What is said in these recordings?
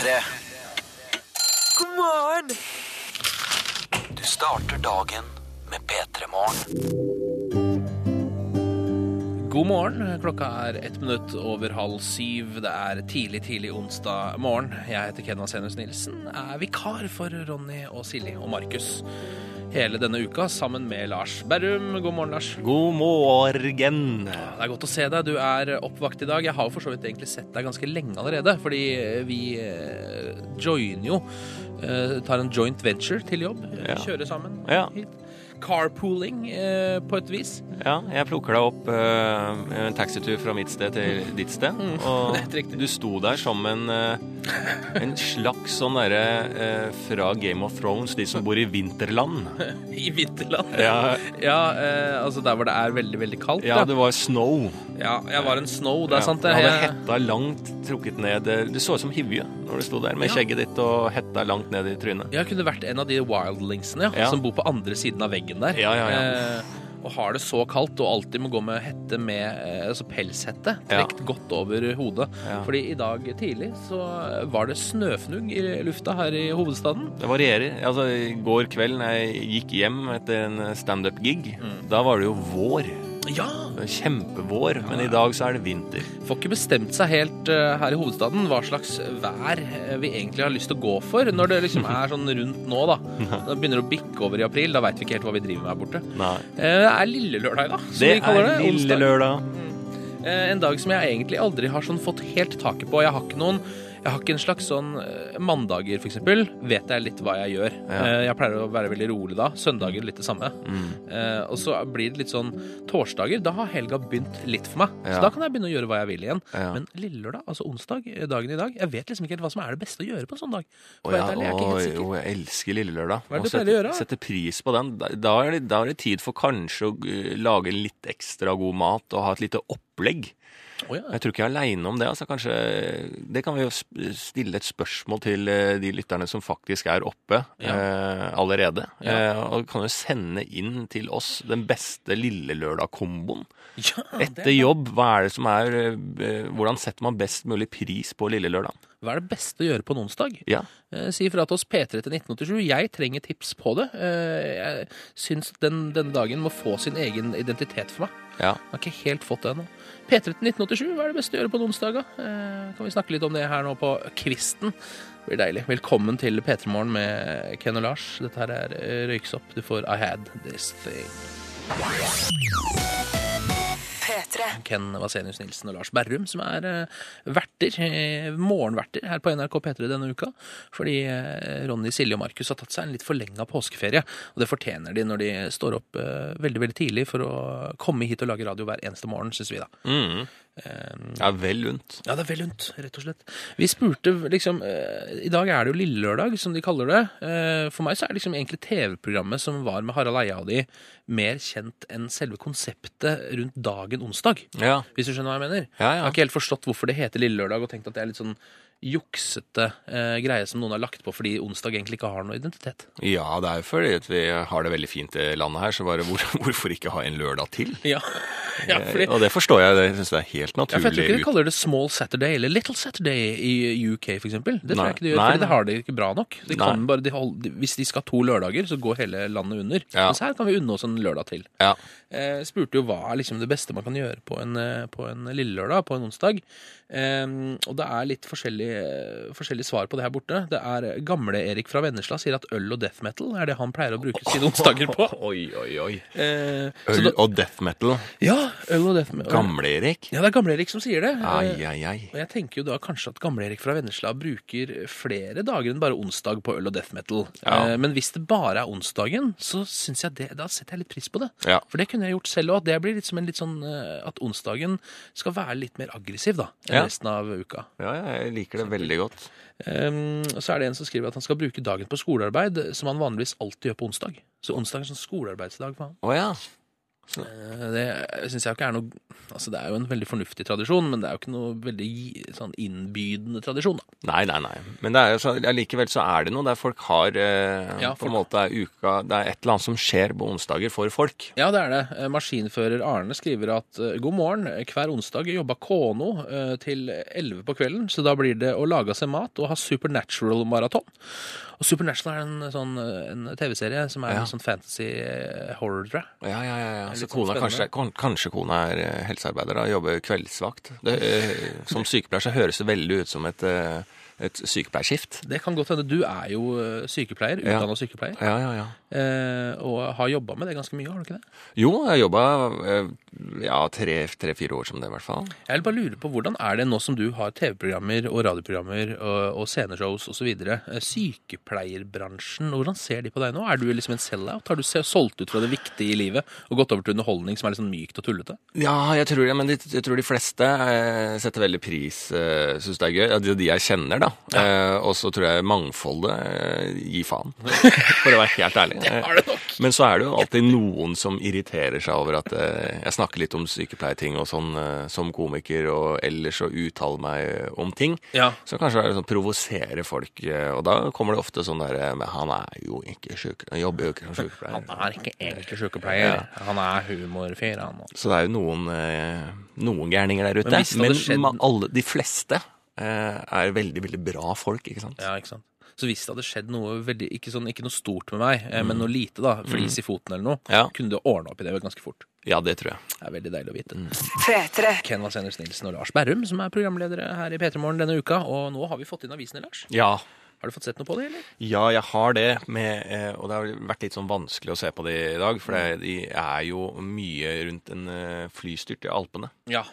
P3. God morgen! Du starter dagen med P3 Morgen. God morgen. Klokka er ett minutt over halv syv. Det er tidlig, tidlig onsdag morgen. Jeg heter Kenna Senus Nilsen, er vikar for Ronny og Silje og Markus hele denne uka sammen med Lars Berrum. God morgen, Lars. God morgen. Det er godt å se deg. Du er oppvakt i dag. Jeg har jo for så vidt egentlig sett deg ganske lenge allerede, fordi vi eh, joiner jo eh, Tar en joint venture til jobb. Ja. Kjører sammen Ja. hit. Carpooling eh, på et vis. Ja, jeg plukker deg opp eh, en taxitur fra mitt sted til ditt sted. Og du sto der som en, eh, en slags sånn derre eh, fra Game of Thrones, de som bor i vinterland. I vinterland. Ja, Ja, eh, altså der hvor det er veldig, veldig kaldt. ja det var snow. Ja, jeg var en snow, det er Ja, sant det. hadde hetta langt trukket ned. Du så ut som Hivje når du sto der med Ja. skjegget ditt og hetta langt ned i trynet. jeg kunne vært en av de wildlingsene Ja. som bor på andre siden av veggen der. Ja, ja, ja. Eh, og har det så kaldt og alltid må gå med hette med eh, altså pelshette Ja. godt over hodet. Ja. Fordi i dag tidlig så var det snøfnugg i lufta her i hovedstaden. Det varierer. Altså, I går kveld når jeg gikk hjem etter en standup-gig, Mm. da var det jo vår. Ja! Kjempevår. Men i dag så er det vinter. Får ikke bestemt seg helt eh, her i hovedstaden hva slags vær eh, vi egentlig har lyst til å gå for når det liksom er sånn rundt nå, da. Da begynner det å bikke over i april, da veit vi ikke helt hva vi driver med her borte. Nei. Eh, Det er lille lørdag i dag, som Det vi kaller det. er lille lørdag. Eh, En dag som jeg egentlig aldri har sånn fått helt taket på. Jeg har ikke noen jeg har ikke en slags sånn eh, Mandager, eksempel, vet jeg litt hva jeg gjør. Ja. Eh, Jeg pleier å være veldig rolig da. Søndager litt det samme. Mm. Eh, Og så blir det litt sånn torsdager. Da har helga begynt litt for meg. Så da kan jeg begynne å gjøre hva jeg vil igjen. Ja. Men lille lørdag, altså onsdag, dagen i dag, jeg vet liksom ikke helt hva som er det beste å gjøre på en sånn dag. For Å ja, ærlig, jeg er ikke helt sikker. jo, jeg elsker Lille Lørdag. Hva er det Og å setter-? Setter pris på den. Da, er det, da er det tid for kanskje å lage litt ekstra god mat og ha et lite opplegg. Oh, ja. Jeg tror ikke jeg er aleine om det. altså kanskje, Det kan vi jo stille et spørsmål til eh, de lytterne som faktisk er oppe Ja. eh, allerede. Ja. Eh, og kan jo sende inn til oss den beste Lille Lørdag-komboen. Ja, Etter jobb, hva er det som er eh, Hvordan setter man best mulig pris på Lille Lørdag? Hva er det beste å gjøre på en onsdag? Ja. Eh, Si ifra til oss P3 til 1987. Jeg trenger tips på det. Eh, Jeg syns den, denne dagen må få sin egen identitet for meg. Ja. Jeg har ikke helt fått det ennå. P3 til 1987, hva er det beste å gjøre på en onsdag? Eh, Kan vi snakke litt om det her nå på kvisten? Det blir deilig. Velkommen til P3 Morgen med Ken og Lars. Dette her er Røyksopp. Du får I Had This Thing. P3. Ken Vasenius Nilsen og Lars Berrum, som er eh, verter, eh, morgenverter her på NRK P3 denne uka. Fordi eh, Ronny, Silje og Markus har tatt seg en litt forlenga påskeferie. Og det fortjener de når de står opp veldig veldig tidlig for å komme hit og lage radio hver eneste morgen, syns vi da. Mm. Ja, vel unt. Ja, det er vel lunt, rett og slett. Vi spurte liksom eh, I dag er det jo Lille Lørdag, som de kaller det. Eh, for meg så er det liksom egentlig TV-programmet som var med Harald Eia og de, mer kjent enn selve konseptet rundt dagen onsdag. Ja. Hvis du skjønner hva jeg mener? Ja, Jeg har ikke helt forstått hvorfor det heter Lille Lørdag, og tenkt at det er litt sånn juksete eh, greie som noen har lagt på fordi onsdag egentlig ikke har noe identitet. Ja, det er jo fordi at vi har det veldig fint i landet her, så bare hvor, hvorfor ikke ha en lørdag til? Ja, ja fordi Og det forstår jeg, det syns jeg er helt ja, for jeg tror ikke de kaller det Small Saturday eller Little Saturday i UK, for eksempel. Det tror Nei. jeg ikke de gjør, fordi det har de ikke bra nok. De kan bare, de hold, hvis de skal ha to lørdager, så går hele landet under. Ja. Mens her kan vi unne oss en lørdag til. Ja. Eh, spurte jo hva er liksom det beste man kan gjøre på en, eh, på en lille lørdag, på en onsdag. Eh, og det er litt forskjellige, forskjellige svar på det her borte. Det er Gamle-Erik fra Vennesla sier at øl og death metal er det han pleier å bruke sine onsdager på. Oi, oi, oi. Eh, Øl da, og death metal. ja, øl og death metal. Gamle-Erik. Ja, det er Gamle-Erik som sier det. Ai, Eh, ai, ai. og jeg tenker jo da kanskje at Gamle-Erik fra Vennesla bruker flere dager enn bare onsdag på øl og death metal. Ja. Eh, men hvis det bare er onsdagen, så synes jeg det, da setter jeg litt pris på det. Ja. For det kunne jeg gjort selv òg. Det blir litt som en litt sånn eh, at onsdagen skal være litt mer aggressiv da, enn Ja. resten av uka. ja, jeg liker det veldig godt. Um, så er det en som skriver at han skal bruke dagen på skolearbeid, som han vanligvis alltid gjør på onsdag. Så onsdag er en sånn skolearbeidsdag for han. Oh, ja. Eh, Det syns jeg ikke er noe Altså, det er jo en veldig fornuftig tradisjon, men det er jo ikke noe veldig sånn innbydende tradisjon, da. Nei, nei, nei. Men det er jo så, allikevel så er det noe der folk har eh, Ja, På en måte er uka Det er et eller annet som skjer på onsdager for folk. Ja, det er det. Eh, Maskinfører Arne skriver at eh, god morgen, hver onsdag jobba Kono eh, til 11 på kvelden, så da blir det å lage seg mat og ha Supernatural-maraton. Og Supernatural er en sånn en TV-serie som er Ja. en sånn fantasy eh, horror, tror jeg. Ja, ja, ja. ja. Så litt sånn kona, kanskje, kanskje kona er eh, helsearbeider og jobber kveldsvakt. Det, eh, som sykepleier så høres det veldig ut som et, eh, et sykepleierskift. Det kan godt hende. Du er jo sykepleier, sykepleier, Ja. sykepleier, Ja, ja, ja. eh, og har jobba med det ganske mye, har du ikke det? Jo, jeg jobba eh, ja, tre-fire år som det, i hvert fall. Jeg vil bare lure på hvordan er det nå som du har TV-programmer og radioprogrammer og, og sceneshows osv. Sykepleierbransjen, hvordan ser de på deg nå? Er du liksom en sell-out? Har du solgt ut fra det viktige i livet og gått over til underholdning som er litt sånn mykt og tullete? Ja, jeg tror det, men jeg tror de fleste eh, setter veldig pris, eh, syns det er gøy. De, de jeg kjenner, da. Eh, og så tror jeg mangfoldet eh, gir faen, for å være helt ærlig. har det nok. Men så er det jo alltid noen som irriterer seg over at eh, jeg snakker litt om sykepleierting og sånn som komiker, og ellers å uttale meg om ting. Ja. Så kanskje det er sånn provoserer folk, og da kommer det ofte sånn derre Men han er jo ikke syk... Han jobber jo ikke som sykepleier. Han er ikke egentlig sykepleier. Han er humorfyr, han. Så det er jo noen, noen gærninger der ute. Men Men, alle, de fleste er veldig, veldig bra folk, ikke sant? Ja, ikke sant? Så hvis det hadde skjedd noe veldig, ikke, sånn, ikke noe stort med meg, eh, men noe lite, da, flis i foten eller noe, Ja. kunne du ordna opp i det ganske fort. Ja, det tror jeg. Det er veldig deilig å vite. P3. Ken Vasenius Nilsen og Lars Berrum, som er programledere her i P3 Morgen denne uka. Og nå har vi fått inn avisene, Lars. Ja, Har du fått sett noe på det, eller? Ja, jeg har det, med, eh, og det har vært litt sånn vanskelig å se på det i dag, for det, de er jo mye rundt en eh, flystyrt i Alpene. Ja.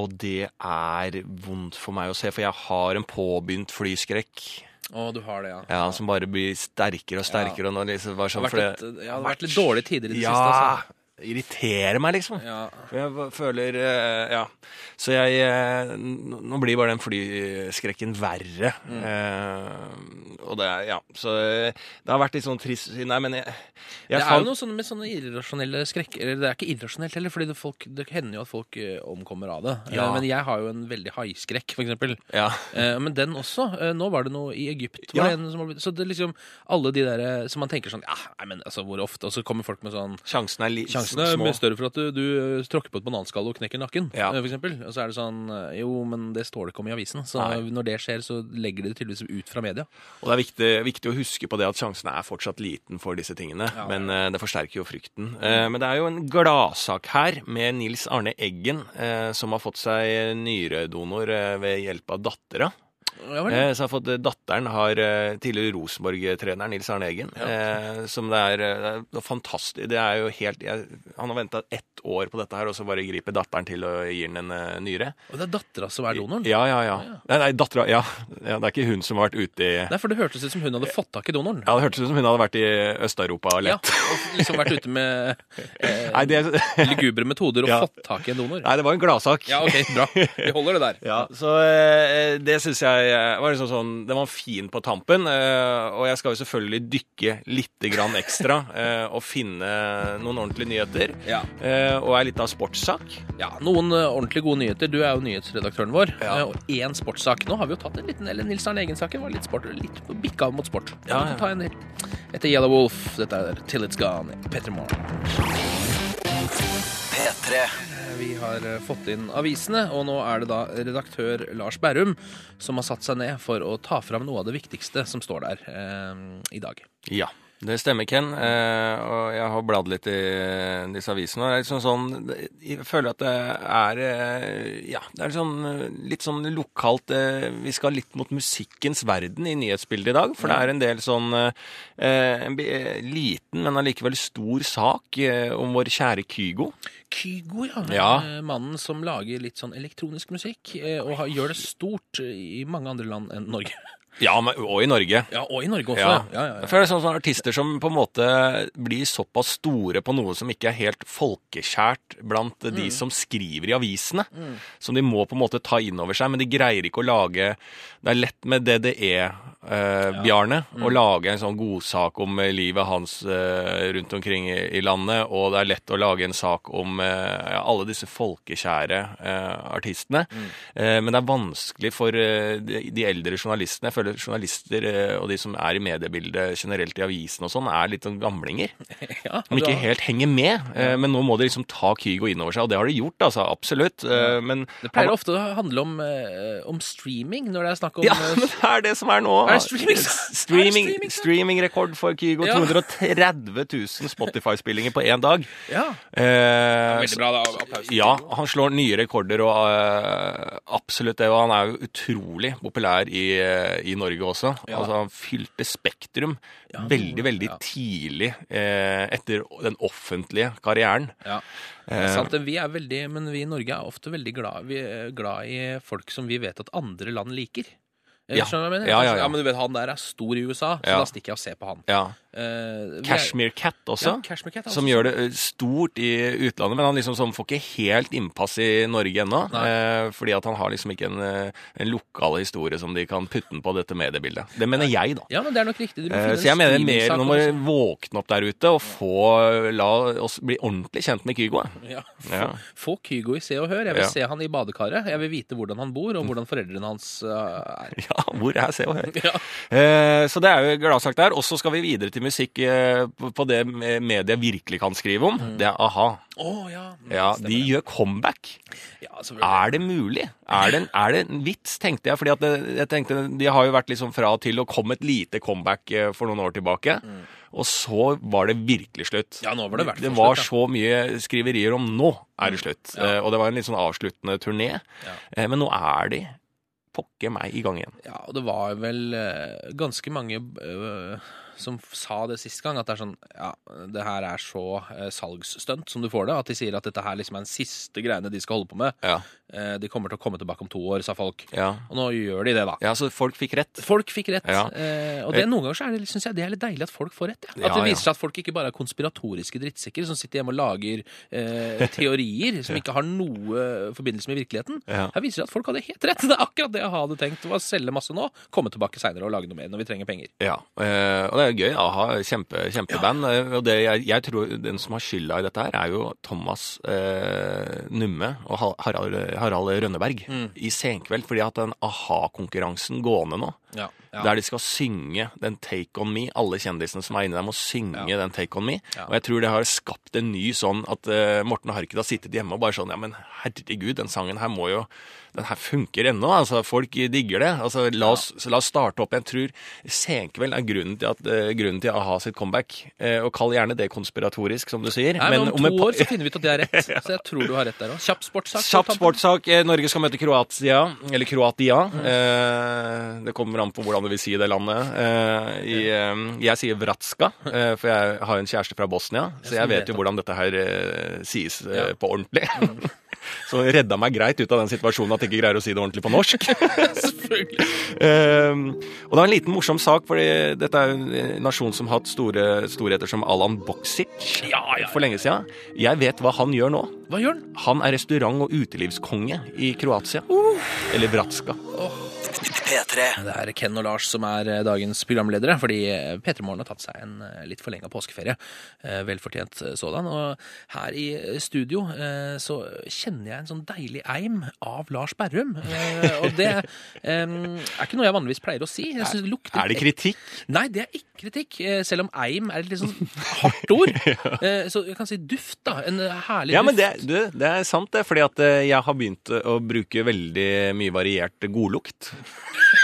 Og det er vondt for meg å se, for jeg har en påbegynt flyskrekk. Å, du har det, ja. Ja, Som bare blir sterkere og sterkere. Og nå liksom sånn, Det sånn, har vært det, litt, ja, det har vært litt dårlige tider i det ja, siste. Altså. Irriterer meg, liksom. Ja. For jeg føler eh, Ja. Så jeg eh, Nå blir bare den flyskrekken verre. Mm. Eh, og det er Ja. Så eh, det har vært litt sånn trist Nei, men jeg, jeg Det er jo noe sånn med sånne irrasjonelle skrekker Eller det er ikke irrasjonelt heller, fordi det, folk, det hender jo at folk omkommer av det. Ja. Men jeg har jo en veldig haiskrekk, for eksempel. Ja. Eh, Men den også. Nå var det noe i Egypt. Ja. Blitt, så det liksom alle de der som man tenker sånn Ja, nei, men altså, hvor ofte? Og så kommer folk med sånn Sjansen er litt Sjansen er mye større for at du, du eh, tråkker på et bananskall og knekker nakken, Ja. eh, for eksempel. Og så er det sånn eh, Jo, men det står det ikke om i avisen. Så Nei. når det skjer, så legger de det tydeligvis ut fra media. Og det er viktig, viktig å huske på det at sjansen er fortsatt liten for disse tingene. Ja, men eh, det forsterker jo frykten. Eh, men det er jo en gladsak her med Nils Arne Eggen, som har fått seg nyredonor ved hjelp av dattera. Ja. Eh, så har fått, datteren har eh, tidligere Rosenborg-treneren Nils Arne Eggen. Eh, som det er, eh, det er fantastisk Det er jo helt jeg, Han har venta ett år på dette her, og så bare griper datteren til og gir den en eh, nyre. Og det er dattera som er donoren? Ja, ja, ja. ja. Nei, nei dattera ja. ja. Det er ikke hun som har vært ute i Nei, for det hørtes ut som hun hadde fått tak i donoren. Ja, Det hørtes ut som hun hadde vært i Øst-Europa og Ja, lett. og liksom vært ute med eh, Nei, det, lugubre metoder og Ja. fått tak i en donor. nei, det var en gladsak. Ja, ok, bra. Vi holder det der. Ja, så eh, det syns jeg eh, var liksom sånn Den var fin på tampen. eh, og jeg skal jo selvfølgelig dykke litt grann ekstra eh, og finne noen ordentlige nyheter. Ja. Eh, og litt av sportssak. Ja, Noen ordentlig gode nyheter. Du er jo nyhetsredaktøren vår. Ja. Og én sportssak. Nå har vi jo tatt en liten eller Nils Arne Eggen-saken var litt sport, litt bikka mot sport. Ja, ja. ta en. Etter Yellow Wolf. Dette er Till It's Gone. Petter Morgen. P3 Vi har eh, fått inn avisene, og nå er det da redaktør Lars Berrum som har satt seg ned for å ta fram noe av det viktigste som står der eh, i dag. Ja, det stemmer, Ken. Eh, og jeg har bladd litt i disse avisene. og Det er liksom sånn, jeg føler at det er eh, Ja, det er sånn, eh, litt sånn lokalt eh, Vi skal litt mot musikkens verden i nyhetsbildet i dag. For det er en del sånn eh, En eh, liten, men allikevel stor sak eh, om vår kjære Kygo. Kygo, ja. Ja. Eh, Mannen som lager litt sånn elektronisk musikk, eh, og har, gjør det stort i mange andre land enn Norge. Ja, men, og i Norge. Ja, og i Norge også. Ja. Ja, ja, ja. For det er sånne, sånne artister som på en måte blir såpass store på noe som ikke er helt folkekjært blant Mm. de som skriver i avisene. Som de må på en måte ta inn over seg, men de greier ikke å lage Det er lett med DDE eh, Bjarne, og lage en sånn godsak om eh, livet hans eh, rundt omkring i, i landet. Og det er lett å lage en sak om eh, alle disse folkekjære eh, artistene. Eh, men det er vanskelig for de, de eldre journalistene. Jeg føler journalister og de som er i mediebildet generelt i avisen og sånn, er litt sånn gamlinger. Ja, Som ikke helt henger med. Men nå må de liksom ta Kygo inn over seg, og det har de gjort, altså. Absolutt. Men Det pleier ofte å handle om, om streaming når det er snakk om ja, men det er det som er nå. Er streaming? Streaming, Er streaming? streamingrekord for Kygo. Ja. 230 000 Spotify-spillinger på én dag. Ja. Eh, Veldig bra, da. Applaus. Ja, han slår nye rekorder, og uh, absolutt det. Og han er jo utrolig populær i, eh, i Norge også. Ja. Altså, han fylte Spektrum Ja, veldig, veldig ja. tidlig eh, etter den offentlige karrieren. Ja. Det er sant, vi er veldig, men vi i Norge er ofte veldig glad, vi er glad i folk som vi vet at andre land liker. Eh, Ja. Skjønner du hva jeg mener? Ja, ja, ja. men du vet, Han der er stor i USA, så da stikker jeg og ser på han. Ja. Eh, er- Cashmere Cat også. Cashmere Cat er Som gjør det eh, stort i utlandet, men han liksom sånn får ikke helt innpass i Norge ennå. Eh, fordi at han har liksom ikke en, eh, en lokal historie som de kan putte på dette mediebildet. Det mener jeg, da. Ja, men det er nok riktig. Eh, så jeg mener mer, nå må vi våkne opp der ute og få la oss bli ordentlig kjent med Kygo. Ja, få, få Kygo i Se og Hør. Jeg vil se han i badekaret. Jeg vil vite hvordan han bor, og hvordan foreldrene hans er. Ja, hvor er Se og Hør? Ja. Eh, så det er jo gladsak der. Og så skal vi videre til musikk eh, på det media virkelig kan skrive om. Det er a-ha. Oh, ja. mm, Ja, de gjør comeback. ja. Er det mulig? Er det, en, er det en vits, tenkte jeg. fordi at det, jeg tenkte, De har jo vært liksom fra og til og kom et lite comeback eh, for noen år tilbake. Og så var det virkelig slutt. Ja, nå var det i hvert fall Det var slutt, så mye skriverier om nå er det slutt. Ja. Eh, og det var en litt sånn avsluttende turné. Ja. Eh, men nå er de pokker meg i gang igjen. Ja, og det var vel uh, ganske mange uh, som sa det sist gang, at det er sånn Ja, det her er så uh, salgsstunt som du får det, at de sier at dette her liksom er den siste greiene de skal holde på med. Ja. Eh, de kommer til å komme tilbake om to år, sa folk. Ja, Og nå gjør de det, da. ja så folk fikk rett. Folk fikk rett. Ja. Eh, og det, noen ganger så er det, synes jeg det er litt deilig at folk får rett. Ja. At det viser seg at folk ikke bare er konspiratoriske drittsekker som sitter hjemme og lager eh, teorier som ikke har noe forbindelse med virkeligheten. Her viser det at folk hadde helt rett. Det er akkurat det jeg hadde tenkt. Var å selge masse nå, komme tilbake seinere og lage noe mer når vi trenger penger. Ja, eh, og det er gøy. A-ha, kjempe, kjempeband. Og det, jeg, jeg tror den som har skylda i dette her, er jo Thomas eh, Numme og Harald, Harald Rønneberg i Senkveld. Fordi hatt den a-ha-konkurransen gående nå, Ja. der de skal synge den Take On Me, alle kjendisene som er inne der, må synge Ja. den Take On Me. Ja. Og jeg tror det har skapt en ny sånn at uh, Morten Harket har sittet hjemme og bare sånn Ja, men herregud, den sangen her må jo Den her funker ennå. Altså, folk digger det. Altså, la oss, la oss starte opp. Jeg tror Senkveld er grunnen til, at, uh, grunnen til a-ha sitt comeback. Uh, og kall gjerne det konspiratorisk, som du sier. Nei, men, om om to år så finner vi ut at det er rett. Så jeg tror du har rett der òg. Kjapp sportssak. Kjapp sportssak. Eh, Norge skal møte Kroatia, eller Kroatia. Eh, det kommer an på hvordan du vil si det landet. I, jeg sier Vratska, for jeg har en kjæreste fra Bosnia. Så jeg vet jo hvordan dette her sies Ja. på ordentlig. så redda meg greit ut av den situasjonen at jeg ikke greier å si det ordentlig på norsk. Selvfølgelig. Eh, og det var en liten morsom sak, fordi dette er jo en nasjon som har hatt store storheter som Alan Boksic Ja, ja, for lenge siden. Jeg vet hva han gjør nå. Hva gjør Han Han er restaurant- og utelivskonge i Kroatia. Eller Vratska. P3. Det er Ken og Lars som er eh, dagens programledere, fordi eh, P3 Morgen har tatt seg en eh, litt forlenga påskeferie. Eh, Velfortjent sådan. Og her i studio så kjenner jeg en sånn deilig eim av Lars Berrum. Og det er ikke noe jeg vanligvis pleier å si. Jeg det lukter Er det kritikk? Nei, det er ikke kritikk, selv om eim er et litt sånn hardt ord. Eh, Så jeg kan si duft, da. En herlig herlig Ja, men det, du, det er sant, det. Fordi at jeg har begynt å bruke veldig mye variert godlukt.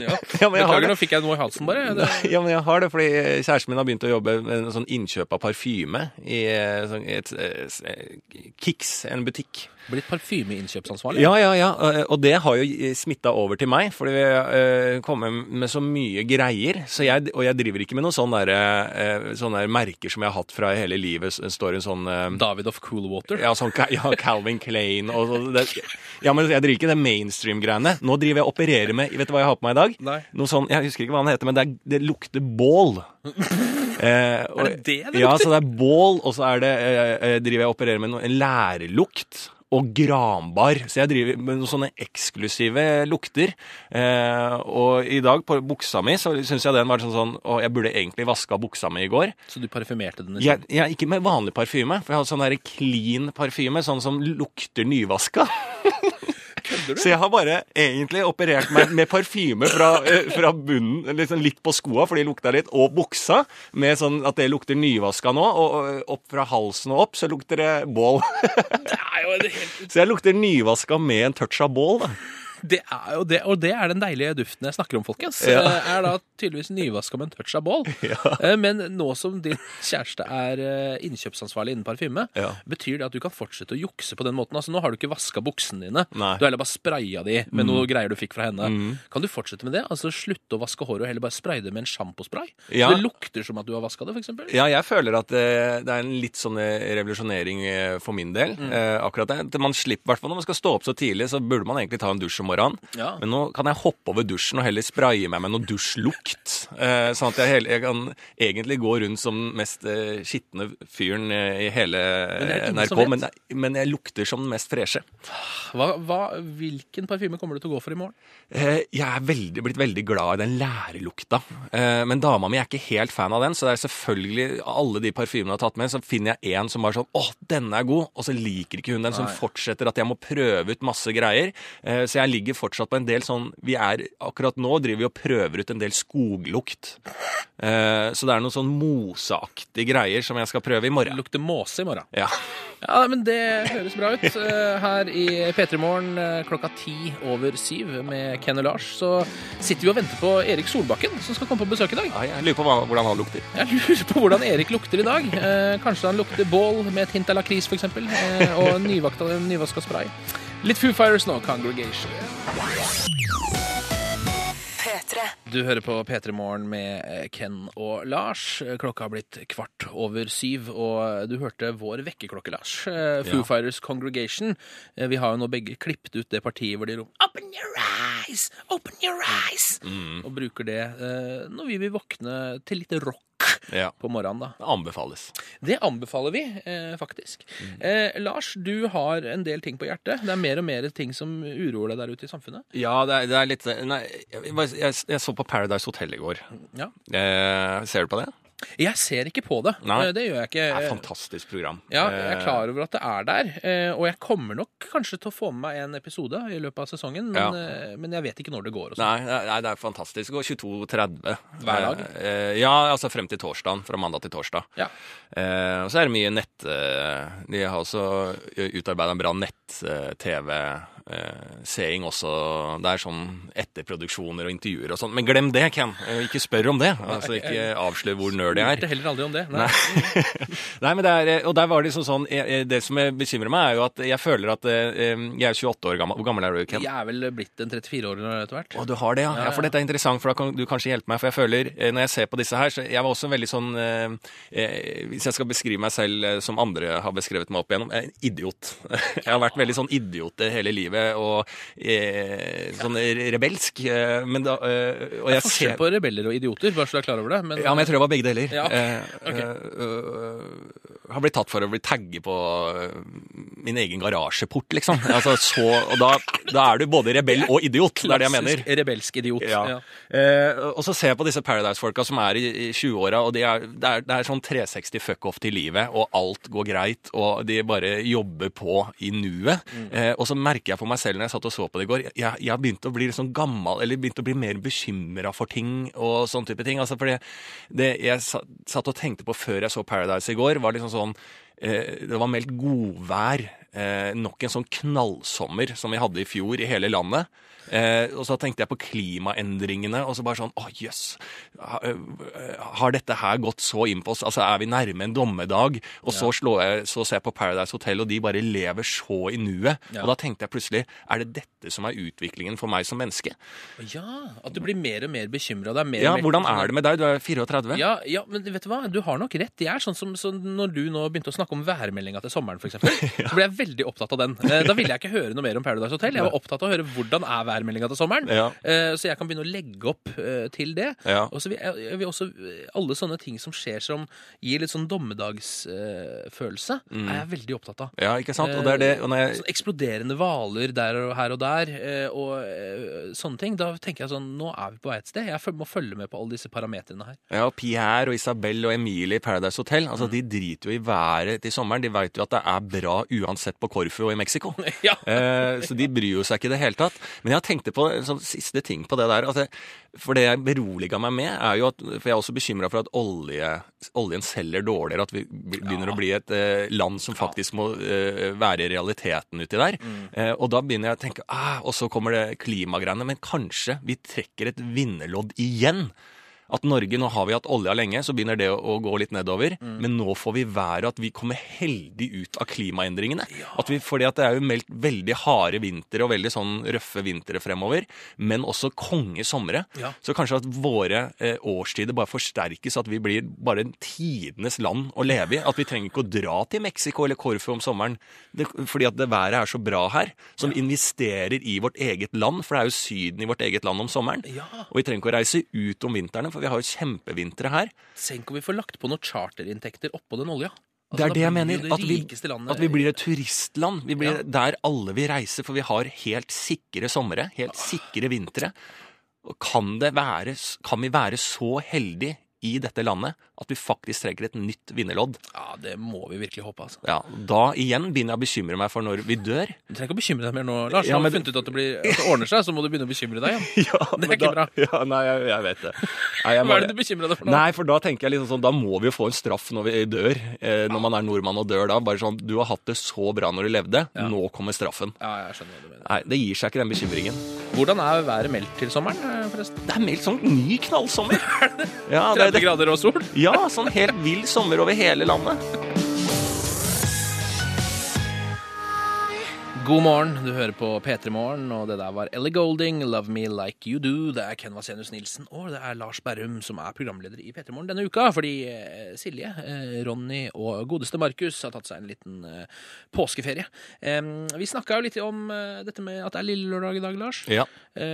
Ja. Ja, men jeg Beklager, nå fikk jeg noe i halsen, bare. Det, Ja, men jeg har det, fordi kjæresten min har begynt å jobbe med en sånn innkjøp av parfyme i eh, sånn, et, et, Kix, en butikk. blitt parfymeinnkjøpsansvarlig. Ja, ja, ja. eh, Og det har jo smitta over til meg, fordi vi har kommer med så mye greier. Så jeg, og jeg driver ikke med noen sånne, der, eh, sånne der merker som jeg har hatt fra hele livet. Står en sånn eh, David of Coolwater. ja, sånn, ja, Calvin Klein og og det, Ja, men jeg driver ikke det mainstream-greiene. Nå driver jeg og opererer med Vet du hva jeg har på meg i dag? Nei. Noe sånn, Jeg husker ikke hva den heter, men det, er, det lukter bål. Eh, og- Er det det det Ja, lukter? så det er bål, og så er det, eh, eh, driver jeg og opererer med noe, en lærlukt. og granbar. Så jeg driver med noen sånne eksklusive lukter. Eh, og i dag på buksa mi så syns jeg den var sånn sånn Og jeg burde egentlig vaska buksa mi i går. Så du parfymerte den? Jeg, jeg, ikke med vanlig parfyme, for jeg hadde sånn der clean parfyme, sånn som lukter nyvaska. Kødder du? Så jeg har bare egentlig operert meg med parfyme fra, eh, fra bunnen, liksom litt på skoa, for de lukta litt, og buksa, med sånn at det lukter nyvaska nå, og og opp fra halsen og opp så lukter det bål. Det er jo helt Så jeg lukter nyvaska med en touch av bål, da. Det er jo det, og det er den deilige duften jeg snakker om, folkens. Ja. Eh, Er da tydeligvis nyvaska med en touch av bål. Ja. Men nå som din kjæreste er eh, innkjøpsansvarlig innen parfyme, Ja. betyr det at du kan fortsette å jukse på den måten? Altså Nå har du ikke vaska buksene dine, Nei. Mm. du har heller bare spraya de med noe greier du fikk fra henne. Kan du fortsette med det? Altså Slutte å vaske håret og heller bare spraye det med en sjampospray? Ja. Det lukter som at du har vaska det, f.eks. Ja, jeg føler at eh, det er en litt sånn eh, revolusjonering eh, for min del. Eh, akkurat det. Man slipper, i hvert fall når man skal stå opp så tidlig, så burde man egentlig ta en dusj om morgenen. Ja. Men nå kan jeg hoppe over dusjen og heller spraye meg med noe dusjlukt. Eh, sånn at jeg, jeg kan egentlig gå rundt som den mest eh, skitne fyren eh, i hele det er eh, NRK, men, men jeg lukter som den mest freshe. Hva, hva, hvilken parfyme kommer du til å gå for i morgen? Eh, jeg er veldig, blitt veldig glad i den lærelukta. Eh, men dama mi er ikke helt fan av den, så det er selvfølgelig alle de parfymene jeg har tatt med, så finner jeg en som bare sånn Å, denne er god! Og så liker ikke hun den, som fortsetter at jeg må prøve ut masse greier. Så jeg ligger fortsatt på en del sånn Vi er akkurat nå driver vi og prøver ut en del skoglukt. Eh, så det er noen sånn moseaktige greier som jeg skal prøve i morgen. lukter måse i morgen. Ja. Ja, men det høres bra ut. Eh, Her i P3 Morgen eh, klokka ti over syv med Ken og Lars, så sitter vi og venter på Erik Solbakken, som skal komme på besøk i dag. Ja, Jeg lurer på hva, hvordan han lukter. Jeg lurer på hvordan Erik lukter i dag. Eh, Kanskje han lukter bål med et hint av lakris, f.eks., og nyvakta, nyvaska spray. Litt Foo Fighters nå, Congregation. P3. Du hører på P3 Morgen med eh, Ken og Lars. Klokka har blitt kvart over syv, og du hørte vår vekkerklokke, Lars. Eh, Foo Ja. Fighters Congregation. Eh, Vi har jo nå begge klippet ut det partiet hvor de roper 'Open your eyes! Open your eyes!' Mm. og bruker det eh, når vi vil våkne til litt rock Ja. på morgenen. da. Det anbefales. Det anbefaler vi, eh, faktisk. Eh, Lars, du har en del ting på hjertet. Det er mer og mer ting som uroer deg der ute i samfunnet. Ja, det er, det er litt Nei, jeg, jeg, jeg så på Paradise Hotel i går. Ja. Eh, ser du på det? Jeg ser ikke på det. Nei. Eh, Det gjør jeg ikke. Det er et fantastisk program. Ja, jeg er Eh, klar over at det er der, eh, og jeg kommer nok kanskje til å få med meg en episode i løpet av sesongen, men, Ja. men jeg vet ikke når det går. Sånn. Nei, nei, det er fantastisk. Og 22.30. Hver dag? Ja, altså frem til torsdagen. Fra mandag til torsdag. Ja. Og så er det mye nett... De har også utarbeida en bra nett-TV-seing også. Det er sånn etterproduksjoner og intervjuer og sånn. Men glem det, Ken. Eh, ikke spør om det. Altså, ikke avslør hvor nerd jeg Spurte Det heller aldri om det. Nei. Nei, men det er, og der var det liksom sånn Det som bekymrer meg, er jo at jeg føler at eh, jeg er 28 år gammel. Hvor gammel er du, Ken? Jeg er vel blitt en 34 år etter hvert. Å, du har det, ja. Ja, ja. For dette er interessant, for da kan du kanskje hjelpe meg. For jeg føler, eh, når jeg ser på disse her, så jeg var også veldig sånn eh, eh, Hvis jeg skal beskrive meg selv eh, som andre har beskrevet meg opp igjennom, er en idiot. Jeg har vært veldig sånn idiot hele livet, og eh, sånn rebelsk. Eh, men da eh, Og jeg Forskjell ser på rebeller og idioter, bare så du er klar over det. Men, ja, men jeg tror det var begge deler. Ja, ok. Eh, Ok. eh, øh, har blitt tatt for å bli tagget på øh, min egen garasjeport, liksom. Altså, så, og da, da er du både rebell og idiot. Det er det jeg mener. Klassisk rebelsk idiot. Ja. Ja. Eh, og så ser jeg på disse Paradise-folka som er i, i 20-åra, og de er, det, er, det er sånn 360 fuck off til livet, og alt går greit, og de bare jobber på i nuet. Eh, og så merker jeg på meg selv når jeg satt og så på det i går, jeg, jeg begynte å bli sånn gammel, eller begynte å bli mer bekymra for ting og sånn type ting. Altså, fordi det jeg satt og tenkte på før jeg så Paradise i går, var liksom sånn eh, Det var meldt godvær. Eh, nok en sånn knallsommer som vi hadde i fjor i hele landet. Eh, og så tenkte jeg på klimaendringene, og så bare sånn Å, jøss. Ha- øh, Har dette her gått så inn på oss? Altså, er vi nærme en dommedag? Og så, slår jeg, så ser jeg på Paradise Hotel, og de bare lever så i nuet. Ja. Og da tenkte jeg plutselig Er det dette som er utviklingen for meg som menneske? ja, at du blir mer og mer bekymra. Ja, hvordan er det med deg? Du er 34. Ja, ja, men vet du hva? Du har nok rett. Jeg er sånn som så når du nå begynte å snakke om værmeldinga til sommeren, f.eks. Så ble jeg veldig opptatt av den. Eh, Da ville jeg ikke høre noe mer om Paradise Hotel. Jeg var opptatt av å høre hvordan er værmeldinga til sommeren. Ja. Eh, Så jeg kan begynne å legge opp eh, til det. Ja. Og så vil jeg, jeg vil også eh, Alle sånne ting som skjer som gir litt sånn dommedagsfølelse, er jeg veldig opptatt av. ja, ikke sant? Og det er det og når jeg, Sånn eksploderende hvaler der og her og der, eh, og eh, sånne ting. Da tenker jeg sånn Nå er vi på vei et sted. Jeg må følge med på alle disse parametrene her. Ja, og Pierre og Isabel og Emilie i Paradise Hotel altså de driter jo i været til sommeren. De veit jo at det er bra uansett på Korfu og i Mexico. Ja. Eh, så de bryr jo seg ikke i det hele tatt. Men jeg tenkte på en sånn siste ting på det der. Altså, for det jeg beroliga meg med, er jo at For jeg er også bekymra for at olje, oljen selger dårligere. At vi begynner å bli et eh, land som faktisk må eh, være realiteten uti der. Eh, og da begynner jeg å tenke ah, Og så kommer det klimagreiene. Men kanskje vi trekker et vinnerlodd igjen. At Norge, nå har vi hatt olja lenge, så begynner det å, å gå litt nedover. Men nå får vi været at vi kommer heldig ut av klimaendringene. At vi, fordi at det er jo meldt veldig harde vintre og veldig sånn røffe vintre fremover. Men også konge somre. Ja. Så kanskje at våre eh, årstider bare forsterkes, at vi blir bare tidenes land å leve i. At vi trenger ikke å dra til Mexico eller Korfu om sommeren det, fordi at det været er så bra her. Som investerer i vårt eget land, for det er jo Syden i vårt eget land om sommeren. Ja. Og vi trenger ikke å reise ut om vinteren, for vi har jo kjempevintre her. Tenk om vi får lagt på noen charterinntekter oppå den olja. Altså, Det er det jeg mener. det At vi, at vi blir et turistland. Vi blir Ja. der alle vil reise, for vi har helt sikre somre, helt sikre vintre. Kan, det være, kan vi være så heldige i dette landet at vi faktisk trenger et nytt vinnerlodd? Ja, det må vi virkelig håpe, altså. Ja, Da igjen begynner jeg å bekymre meg for når vi dør. Du trenger ikke å bekymre deg mer nå, Lars. Ja, men... har du vi funnet ut at det, blir, at det ordner seg, så må du begynne å bekymre deg igjen. Ja, Det er ikke da, bra. Ja, nei, jeg, jeg vet det. Nei, jeg Hva er det du bekymrer deg for nå? Nei, for da tenker jeg liksom sånn, da må vi jo få en straff når vi dør. Eh, når man er nordmann og dør da. Bare sånn, du har hatt det så bra når du levde, nå kommer straffen. Ja, jeg skjønner hva du mener. Nei, det gir seg ikke den bekymringen. Hvordan er været meldt til sommeren, eh, forresten? Det er meldt sånn ny knallsommer. Ja, 30 grader og sol? ja, sånn helt vill sommer over hele landet. God morgen, du hører på P3 Morgen, og det der var Ellie Golding, Love Me Like You Do. Det er Ken Vasenus Nilsen, og det er Lars Berrum som er programleder i P3 Morgen denne uka, fordi eh, Silje, eh, Ronny og godeste Markus har tatt seg en liten eh, påskeferie. Vi snakka jo litt om dette med at det er lille lørdag i dag, Lars. Ja.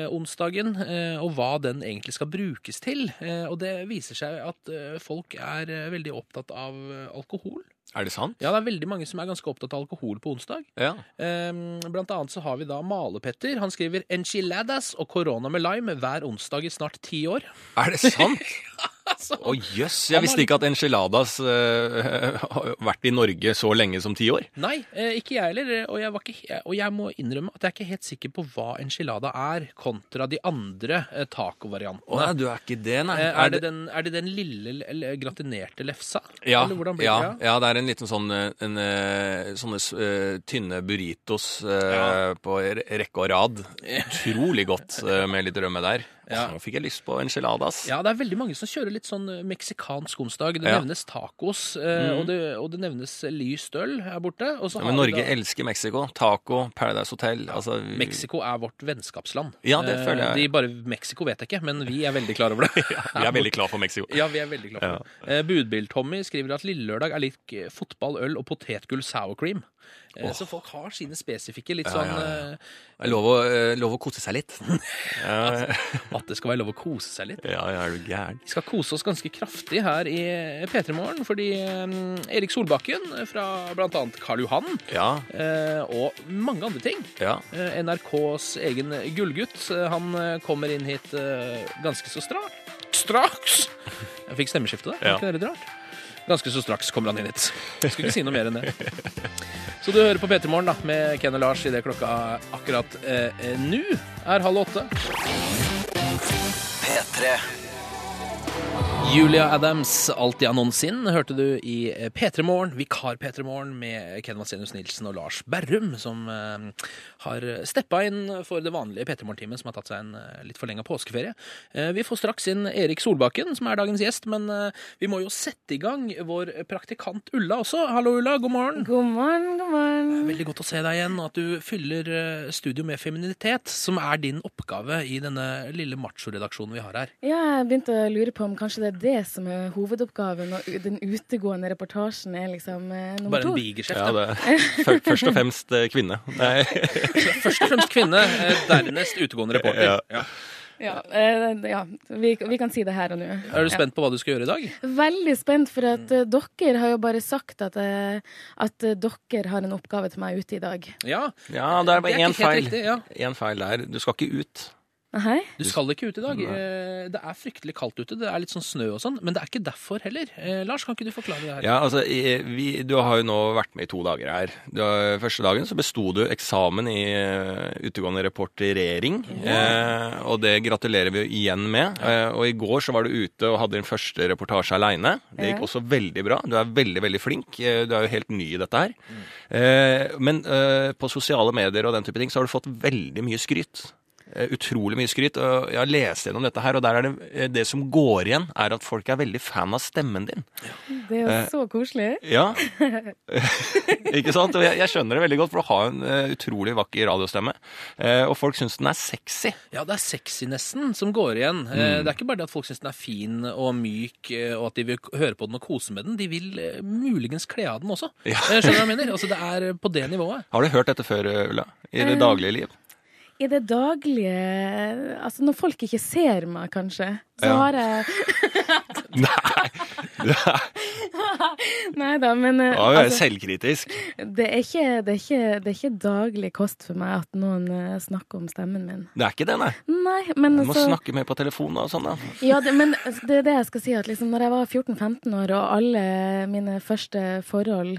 onsdagen, og hva den egentlig skal brukes til. Og det viser seg at folk er veldig opptatt av alkohol. Er det sant? Ja, det er veldig mange som er ganske opptatt av alkohol på onsdag. Ja. Um, blant annet så har vi da Male-Petter. Han skriver 'enchiladas og korona med lime hver onsdag i snart ti år'. Er det sant? Altså, Å jøss, jeg visste ikke at enchiladas uh, har vært i Norge så lenge som ti år. Nei, eh, ikke jeg heller. Og jeg, var ikke, og jeg må innrømme at jeg er ikke helt sikker på hva enchilada er, kontra de andre eh, tacovariantene. nei, du er ikke det, nei. Er, er, det den, er det den lille eller gratinerte lefsa? Ja, blir ja, det? ja, det er en liten sånn eh, en, eh, Sånne uh, tynne burritos uh, Ja. på rekke og rad. Utrolig godt uh, med litt rømme der. Ja. Nå fikk jeg lyst på enchiladas. Ja, det er veldig mange som kjører litt sånn eh, meksikansk onsdag. Det Ja. nevnes tacos, mm. og, det, og det nevnes lyst øl her borte. Ja, men Norge da- elsker Mexico. Taco, Paradise Hotel. Altså, Mexico er vårt vennskapsland. Ja, det Eh, føler jeg. De bare, Mexico vet jeg ikke, men vi er veldig klar over det. vi er veldig klar for Mexico. Ja, vi er veldig klar for det. Eh, Budbil-Tommy skriver at lille lørdag er lik eh, fotball, øl og potetgull sour cream. Eh, Så folk har sine spesifikke litt sånn ja, ja. lov å, eh, lov å kose seg litt. eh, At det skal være lov å kose seg litt. ja, ja, er du gæren? Vi skal kose oss ganske kraftig her i P3 Morgen, fordi eh, Erik Solbakken fra bl.a. Karl Johan Ja, eh, og mange andre ting ja. Eh, NRKs egen gullgutt. eh, Han eh, kommer inn hit eh, ganske så straks. Straks! Jeg fikk stemmeskifte der. Ja. Ikke det litt rart? Ganske så straks kommer han inn hit. Jeg skulle ikke si noe mer enn det. Så du hører på P3 Morgen med Ken og Lars idet klokka akkurat eh, nå er halv åtte. P3. Julia Adams, Alt i noensinne', hørte du i P3 Morgen, vikar P3 Morgen med Ken Vasenius Nilsen og Lars Berrum, som eh, har steppa inn for det vanlige P3 Morgen-teamet, som har tatt seg en eh, litt forlenga påskeferie. Eh, vi får straks inn Erik Solbakken, som er dagens gjest, men eh, vi må jo sette i gang vår praktikant Ulla også. Hallo, Ulla. God morgen. God morgen, god morgen. Veldig godt å se deg igjen, og at du fyller eh, studio med femininitet, som er din oppgave i denne lille machoredaksjonen vi har her. Ja, jeg begynte å lure på om kanskje det er det som er hovedoppgaven, og den utegående reportasjen er liksom eh, nummer Bare en to? bigeskjeft. Ja, Før- Først og fremst eh, kvinne. Nei. Først og fremst kvinne, eh, dernest utegående reporter. Ja. Ja. Ja, eh, ja vi, vi kan si det her og nå. Er du spent på hva du skal gjøre i dag? Veldig spent, for at mm. dere har jo bare sagt at, eh, at eh, dere har en oppgave til meg ute i dag. Ja, Ja, det er bare én feil. riktig, ja. En feil der. Du skal ikke ut. Nei? Du skal ikke ut i dag. Eh, Det er fryktelig kaldt ute. Det er litt sånn snø og sånn. Men det er ikke derfor heller. Eh, Lars, kan ikke du forklare det her? Ja, altså, vi, Du har jo nå vært med i to dager her. Du har, første dagen så besto du eksamen i eh, utegående reporterering. Eh, og det gratulerer vi jo igjen med. Eh, og i går så var du ute og hadde din første reportasje aleine. Det gikk også veldig bra. Du er veldig, veldig flink. Du er jo helt ny i dette her. Eh, men eh, på sosiale medier og den type ting så har du fått veldig mye skryt. Eh, Utrolig mye skryt. og Jeg har lest gjennom dette her, og der er det, eh, det som går igjen, er at folk er veldig fan av stemmen din. Det er jo Eh, så koselig. Ja. ikke sant? Og jeg, jeg skjønner det veldig godt, for du har en eh, utrolig vakker radiostemme. Eh, og folk syns den er sexy. Ja, det er sexynessen som går igjen. Mm. Eh, Det er ikke bare det at folk syns den er fin og myk, og at de vil høre på den og kose med den. De vil muligens kle av den også. Ja. Skjønner du hva jeg mener? Altså, det er på det nivået. Har du hørt dette før, Ulla? I det daglige liv? I det daglige Altså når folk ikke ser meg, kanskje, så Ja. har jeg Nei! Nei da, men du er altså, selvkritisk. det, er ikke, det, er ikke, det er ikke daglig kost for meg at noen eh, snakker om stemmen min. Det er ikke det, nei. Nei, men Du må så snakke mer på telefonen og sånn, da. Ja, det, men det er det jeg skal si. At liksom, når jeg var 14-15 år, og alle mine første forhold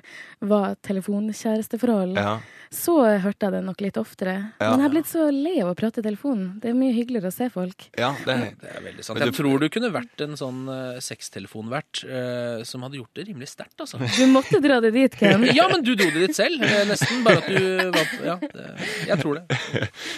var telefonkjæresteforhold, Ja. så hørte jeg det nok litt oftere. Ja. Men jeg er blitt så lei av å prate i telefonen. Det er mye hyggeligere å se folk. ja det, Det er veldig sant. Jeg tror du kunne vært en sånn uh, sextelefonvert uh, som hadde gjort det rimelig sterkt, altså. Du måtte dra det dit, Ken. Ja, men du dro det dit selv, eh, nesten. Bare at du var Ja, det, jeg tror det.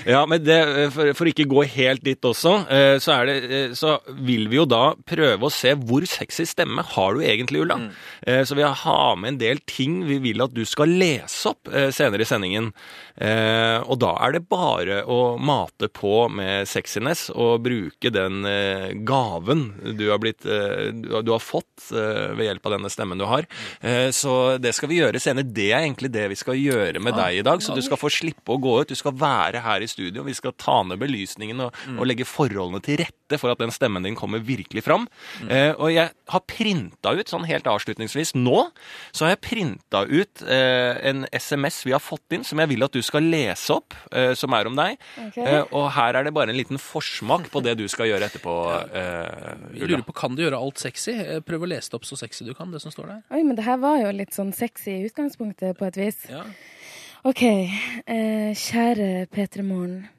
Ja, men det, for, for ikke gå helt dit også, uh, så, er det, så vil vi jo da prøve å se hvor sexy stemme har du egentlig, Ulla. Eh, Så vi har med en del ting vi vil at du skal lese opp senere i sendingen. Eh, Og da er det bare å mate på med sexiness og bruke den gaven du har, blitt, eh, du har- fått eh, ved hjelp av denne stemmen du har. Eh, Så det skal vi gjøre senere. Det er egentlig det vi skal gjøre med deg i dag. Så du skal få slippe å gå ut. Du skal være her i studio. Vi skal ta ned belysningen og, og legge forholdene til rette for at den stemmen din kommer virkelig fram. Eh, og jeg har printa ut, sånn helt avslutningsvis nå, så har jeg printa ut en SMS vi har fått inn, som jeg vil at du skal lese opp, som er om deg. Ok. Eh, og her er det bare en liten forsmak på det du skal gjøre etterpå. Eh, Jeg lurer på, Kan du gjøre alt sexy? Eh, Prøv å lese det opp så sexy du kan, det som står der. Oi, men det her var jo litt sånn sexy i utgangspunktet, på et vis. Ja. OK. Eh, kjære P3 Morgen.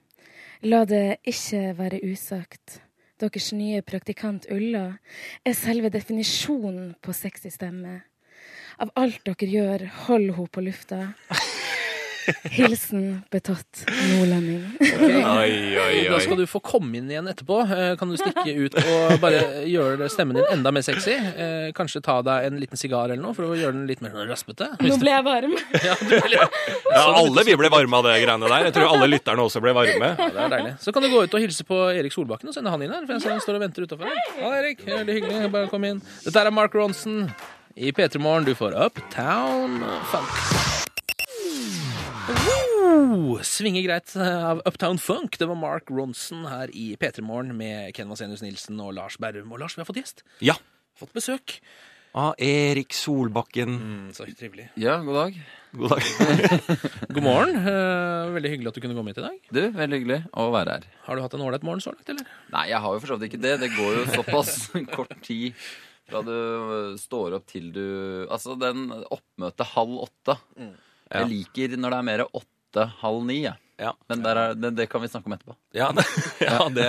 La det ikke være usagt. Deres nye praktikant Ulla er selve definisjonen på sexy stemme. Av alt dere gjør, hold henne på lufta. Hilsen betatt nordlending. Oi, oi, Da skal du få komme inn igjen etterpå. Eh, Kan du stikke ut og bare gjøre stemmen din enda mer sexy? Eh, Kanskje ta deg en liten sigar eller noe for å gjøre den litt mer raspete? Nå ble jeg varm. Ja, du er Ja, alle vi ble varme av det greiene der. Jeg tror alle lytterne også ble varme. Ja, det er deilig. Så kan du gå ut og hilse på Erik Solbakken og sende han inn her. For jeg ser han står og venter utafor. Ja, Erik, veldig hyggelig. Bare kom inn. Dette er Mark Ronson i P3 Morgen. Du får Uptown Funk. Svinger greit av Uptown Funk. Det var Mark Ronson her i P3 Morgen med Ken Vasenius Nilsen og Lars Berrum. Og Lars, vi har fått gjest. Ja. Fått besøk. Ah, Erik Solbakken. Mm, så trivelig. Ja, god dag. God dag. God morgen. Eh, veldig hyggelig at du kunne komme hit i dag. Du, veldig hyggelig å være her. Har du hatt en ålreit morgen så langt, eller? Nei, jeg har jo for så vidt ikke det. Det går jo såpass kort tid fra du står opp til du Altså, den oppmøtet halv åtte. Ja. Jeg liker når det er mer åtte, halv ni, Ja. Ja. Men der er, det, det kan vi snakke om etterpå. Ja, det, ja det,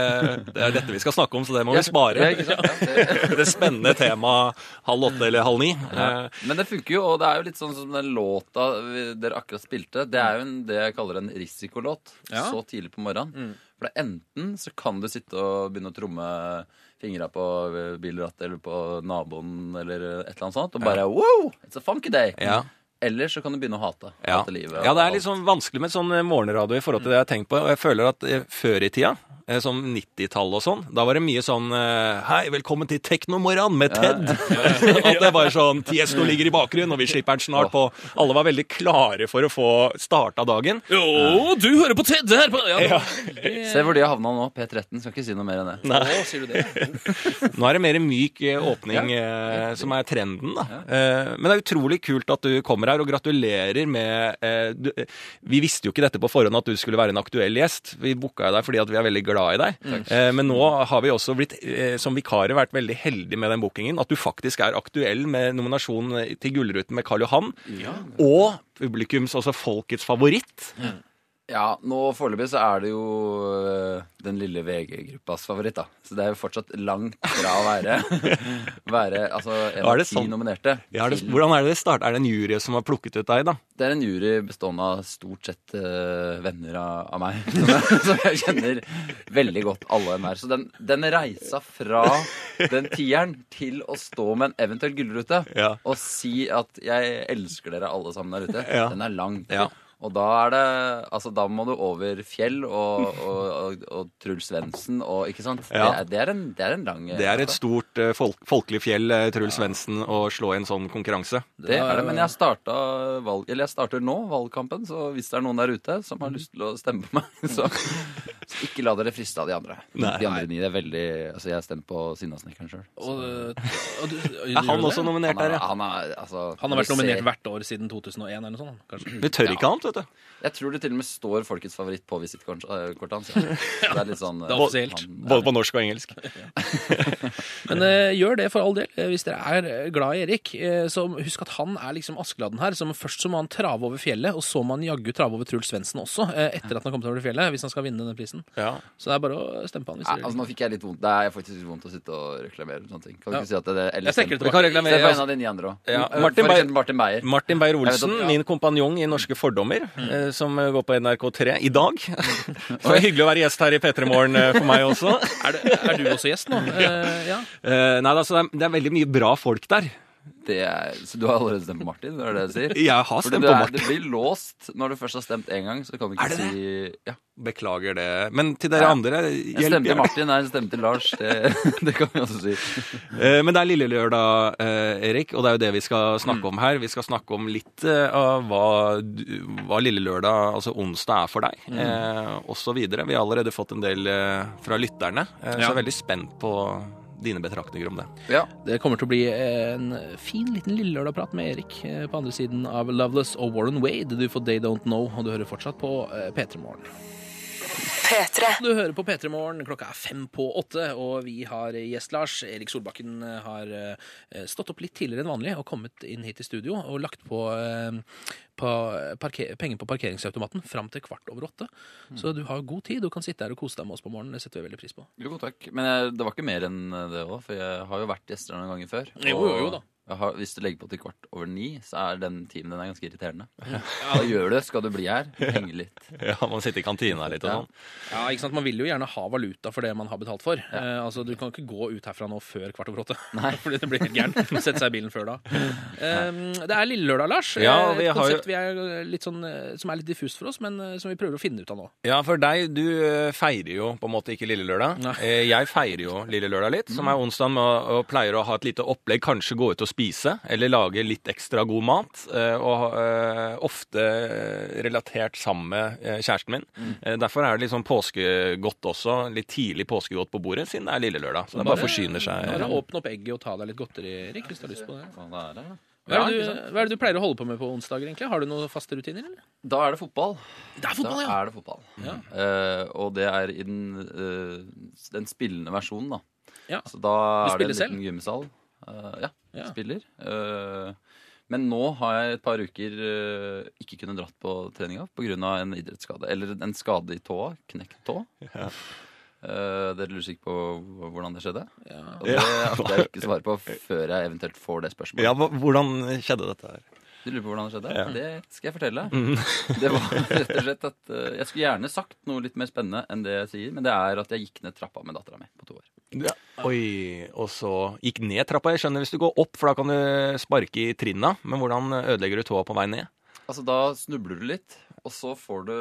det er dette vi skal snakke om, så det må vi Ja, spare. Ja, det- spennende temaet halv åtte eller halv ni. Ja. Men det funker jo, og det er jo litt sånn som den låta dere akkurat spilte. Det er jo en, det jeg kaller en risikolåt Ja. så tidlig på morgenen. For det er enten så kan du sitte og begynne å tromme fingra på bilrattet eller på naboen eller et eller annet sånt, og bare wow, it's a funky day. Eller så kan du begynne å hate. Ja. hate livet. ja, det er litt sånn vanskelig med sånn eh, morgenradio i forhold til det jeg har tenkt på. Og jeg føler at eh, før i tida som 90-tallet og sånn. Da var det mye sånn eh, Hei, velkommen til Teknomorgen med Ted. At det var sånn Tiesto ligger i bakgrunnen, og vi slipper den snart på. Alle var veldig klare for å få starta dagen. Jo, du hører på Ted her! På, ja, Se hvor de har havna nå. P13. Skal ikke si noe mer enn det. Å, sier du det? Nå er det mer myk eh, åpning eh, som er trenden, da. Eh, men det er utrolig kult at du kommer her, og gratulerer med eh, du, eh, Vi visste jo ikke dette på forhånd at du skulle være en aktuell gjest. Vi booka deg fordi at vi er veldig glad i deg. Eh, men nå har vi også blitt, eh, som vikarer, vært veldig heldige med den bookingen. At du faktisk er aktuell med nominasjon til Gullruten med Karl Johan. Og publikums, altså folkets favoritt. Ja, nå foreløpig så er det jo øh, den lille VG-gruppas favoritt, da. Så det er jo fortsatt langt fra å være, være altså, en av ti nominerte. Ja, er det, hvordan er det det starter? Er det en jury som har plukket ut deg, da? Det er en jury bestående av stort sett uh, venner av, av meg. Som jeg, som jeg kjenner veldig godt, alle enn her Så den, den reisa fra den tieren til å stå med en eventuell gullrute Ja. og si at 'jeg elsker dere alle sammen der ute', Ja. den er lang. Ja. Og da er det Altså, da må du over Fjell og, og, og, og Truls Svendsen og Ikke sant? Ja. Det, er, det, er en, det er en lang Det er et stort eh, folk, folkelig fjell, eh, Truls Svendsen, å slå i en sånn konkurranse. Det er det, men jeg starta valg, eller jeg starter nå valgkampen, så hvis det er noen der ute som har lyst til å stemme på meg, så, så ikke la dere friste av de andre. Nei. de andre ni er veldig Altså, jeg har stemt på Sinnasnekkeren sjøl. Og, og du, Er han også nominert der, er- ja? han, er- altså, Han har vært nominert ser- hvert år siden 2001 eller noe sånt. kanskje. Vi tør ikke annet, vet du. Jeg tror det til og med står folkets favoritt på visittkortet hans. Ja. Det er litt sånn Det er offisielt. Både på norsk og engelsk. Men uh, gjør det for all del. Eh, Hvis dere er eh, glad i Erik, eh, så husk at han er liksom Askeladden her. Som først så må han trave over fjellet, og så må han jaggu trave over Truls Svendsen også, eh, etter at han har kommet over fjellet, hvis han skal vinne denne prisen. Ja. Så det er bare å stemme på han. hvis Ja, altså, nå fikk jeg litt vondt. Det er faktisk litt vondt å sitte og reklamere. Sånne ting. Kan du Ja. ikke si at det, eller Jeg kan tilbake. reklamere, Se på en av de andre òg. For Martin Beyer- Martin Beyer. Martin vet at- ja. min kompanjong i Norske fordommer, eh, som eh, går på NRK3 i dag. Så det er hyggelig å være gjest her i P3 Morgen eh, for meg også. Er, det, er du også gjest nå? Ja. Eh, nei, altså, det, det er veldig mye bra folk der. Det er, så du har allerede stemt på Martin? Det er det jeg sier? Jeg har Fordi stemt det, på Martin. det blir låst når du først har stemt én gang. Så kan du ikke Er det si ja. Beklager det. Men til dere Ja. andre, En hjelp stemme til gjerne. Martin er en stemme til Lars. Det, det kan vi også si. Eh, Men det er lille lørdag, eh, Erik, og det er jo det vi skal snakke om her. Vi skal snakke om litt eh, av hva, hva lille lørdag, altså onsdag, er for deg, mm. og så videre. Vi har allerede fått en del fra lytterne, så jeg er veldig spent på dine betraktninger om det. Ja. Det kommer til å bli en fin liten lillelørdagprat med Erik eh, på andre siden av Loveless og Warren Wade. Du får They Don't Know, og du hører fortsatt på eh, P3 Morgen. P3. Du hører på P3 Morgen, klokka er fem på åtte, og vi har gjest Lars. Erik Solbakken har eh, stått opp litt tidligere enn vanlig og kommet inn hit i studio og lagt på, eh, på parker penger på parkeringsautomaten fram til kvart over åtte. Så du har god tid. Du kan sitte her og kose deg med oss på morgenen. Det setter vi veldig pris på. Jo, takk. Men jeg, det var ikke mer enn det òg, for jeg har jo vært gjester noen ganger før. Jo, jo, jo da. Har, hvis du legger på til kvart over ni, så er den timen den er ganske irriterende. Hva gjør du? Skal du bli her? Henge litt? Ja, Man sitter i kantina litt og sånn. Ja, ikke sant? Man vil jo gjerne ha valuta for det man har betalt for. Eh, altså, Du kan ikke gå ut herfra nå før kvart over åtte. Nei. Fordi det blir helt gærent. Sette seg i bilen før da. Eh, det er lille lørdag, Lars. Ja, Eh, vi Et konsept vi er litt sånn, eh, som er litt diffust for oss, men eh, som vi prøver å finne ut av nå. Ja, for deg, du eh, feirer jo på en måte ikke lille lørdag. Nei. Eh, Jeg feirer jo lille lørdag litt, som er onsdag, og pleier å ha et lite opplegg. Kanskje gå ut og spise, eller lage litt ekstra god mat. eh, Og eh, ofte relatert sammen med eh, kjæresten min. Mm. Derfor er det sånn påskegodt også. Litt tidlig påskegodt på bordet, siden det er lille lørdag. Så det bare forsyner seg. Bare åpne opp egget og ta deg litt godteri, Erik, hvis du har lyst på det. Hva er, da? Hva er, det du, hva er det du pleier å holde på med på onsdager, egentlig? Har du noen faste rutiner, eller? Da er det fotball. Det er fotball, da er det fotball. Ja. Uh, og det er i den, uh, den spillende versjonen, da. Ja. Så da Du er det en en selv? liten gymsal. Eh, ja, Ja. spiller. Eh, men nå har jeg et par uker eh, ikke kunnet dratt på treninga pga. en idrettsskade. Eller en skade i tåa. Knekt tå. Ja. Dere lurer sikkert på hvordan det skjedde? Ja. Og det akter jeg ikke svare på før jeg eventuelt får det spørsmålet. Ja, Hvordan skjedde dette her? Du lurer på hvordan det skjedde? Ja. Mm. Det skal jeg fortelle. Det var rett og slett at uh, Jeg skulle gjerne sagt noe litt mer spennende enn det jeg sier, men det er at jeg gikk ned trappa med dattera mi på to år. Oi, og så gikk ned trappa. Jeg skjønner hvis du går opp, for da kan du sparke i trinna. Men hvordan ødelegger du tåa på vei ned? Altså Da snubler du litt, og så får du,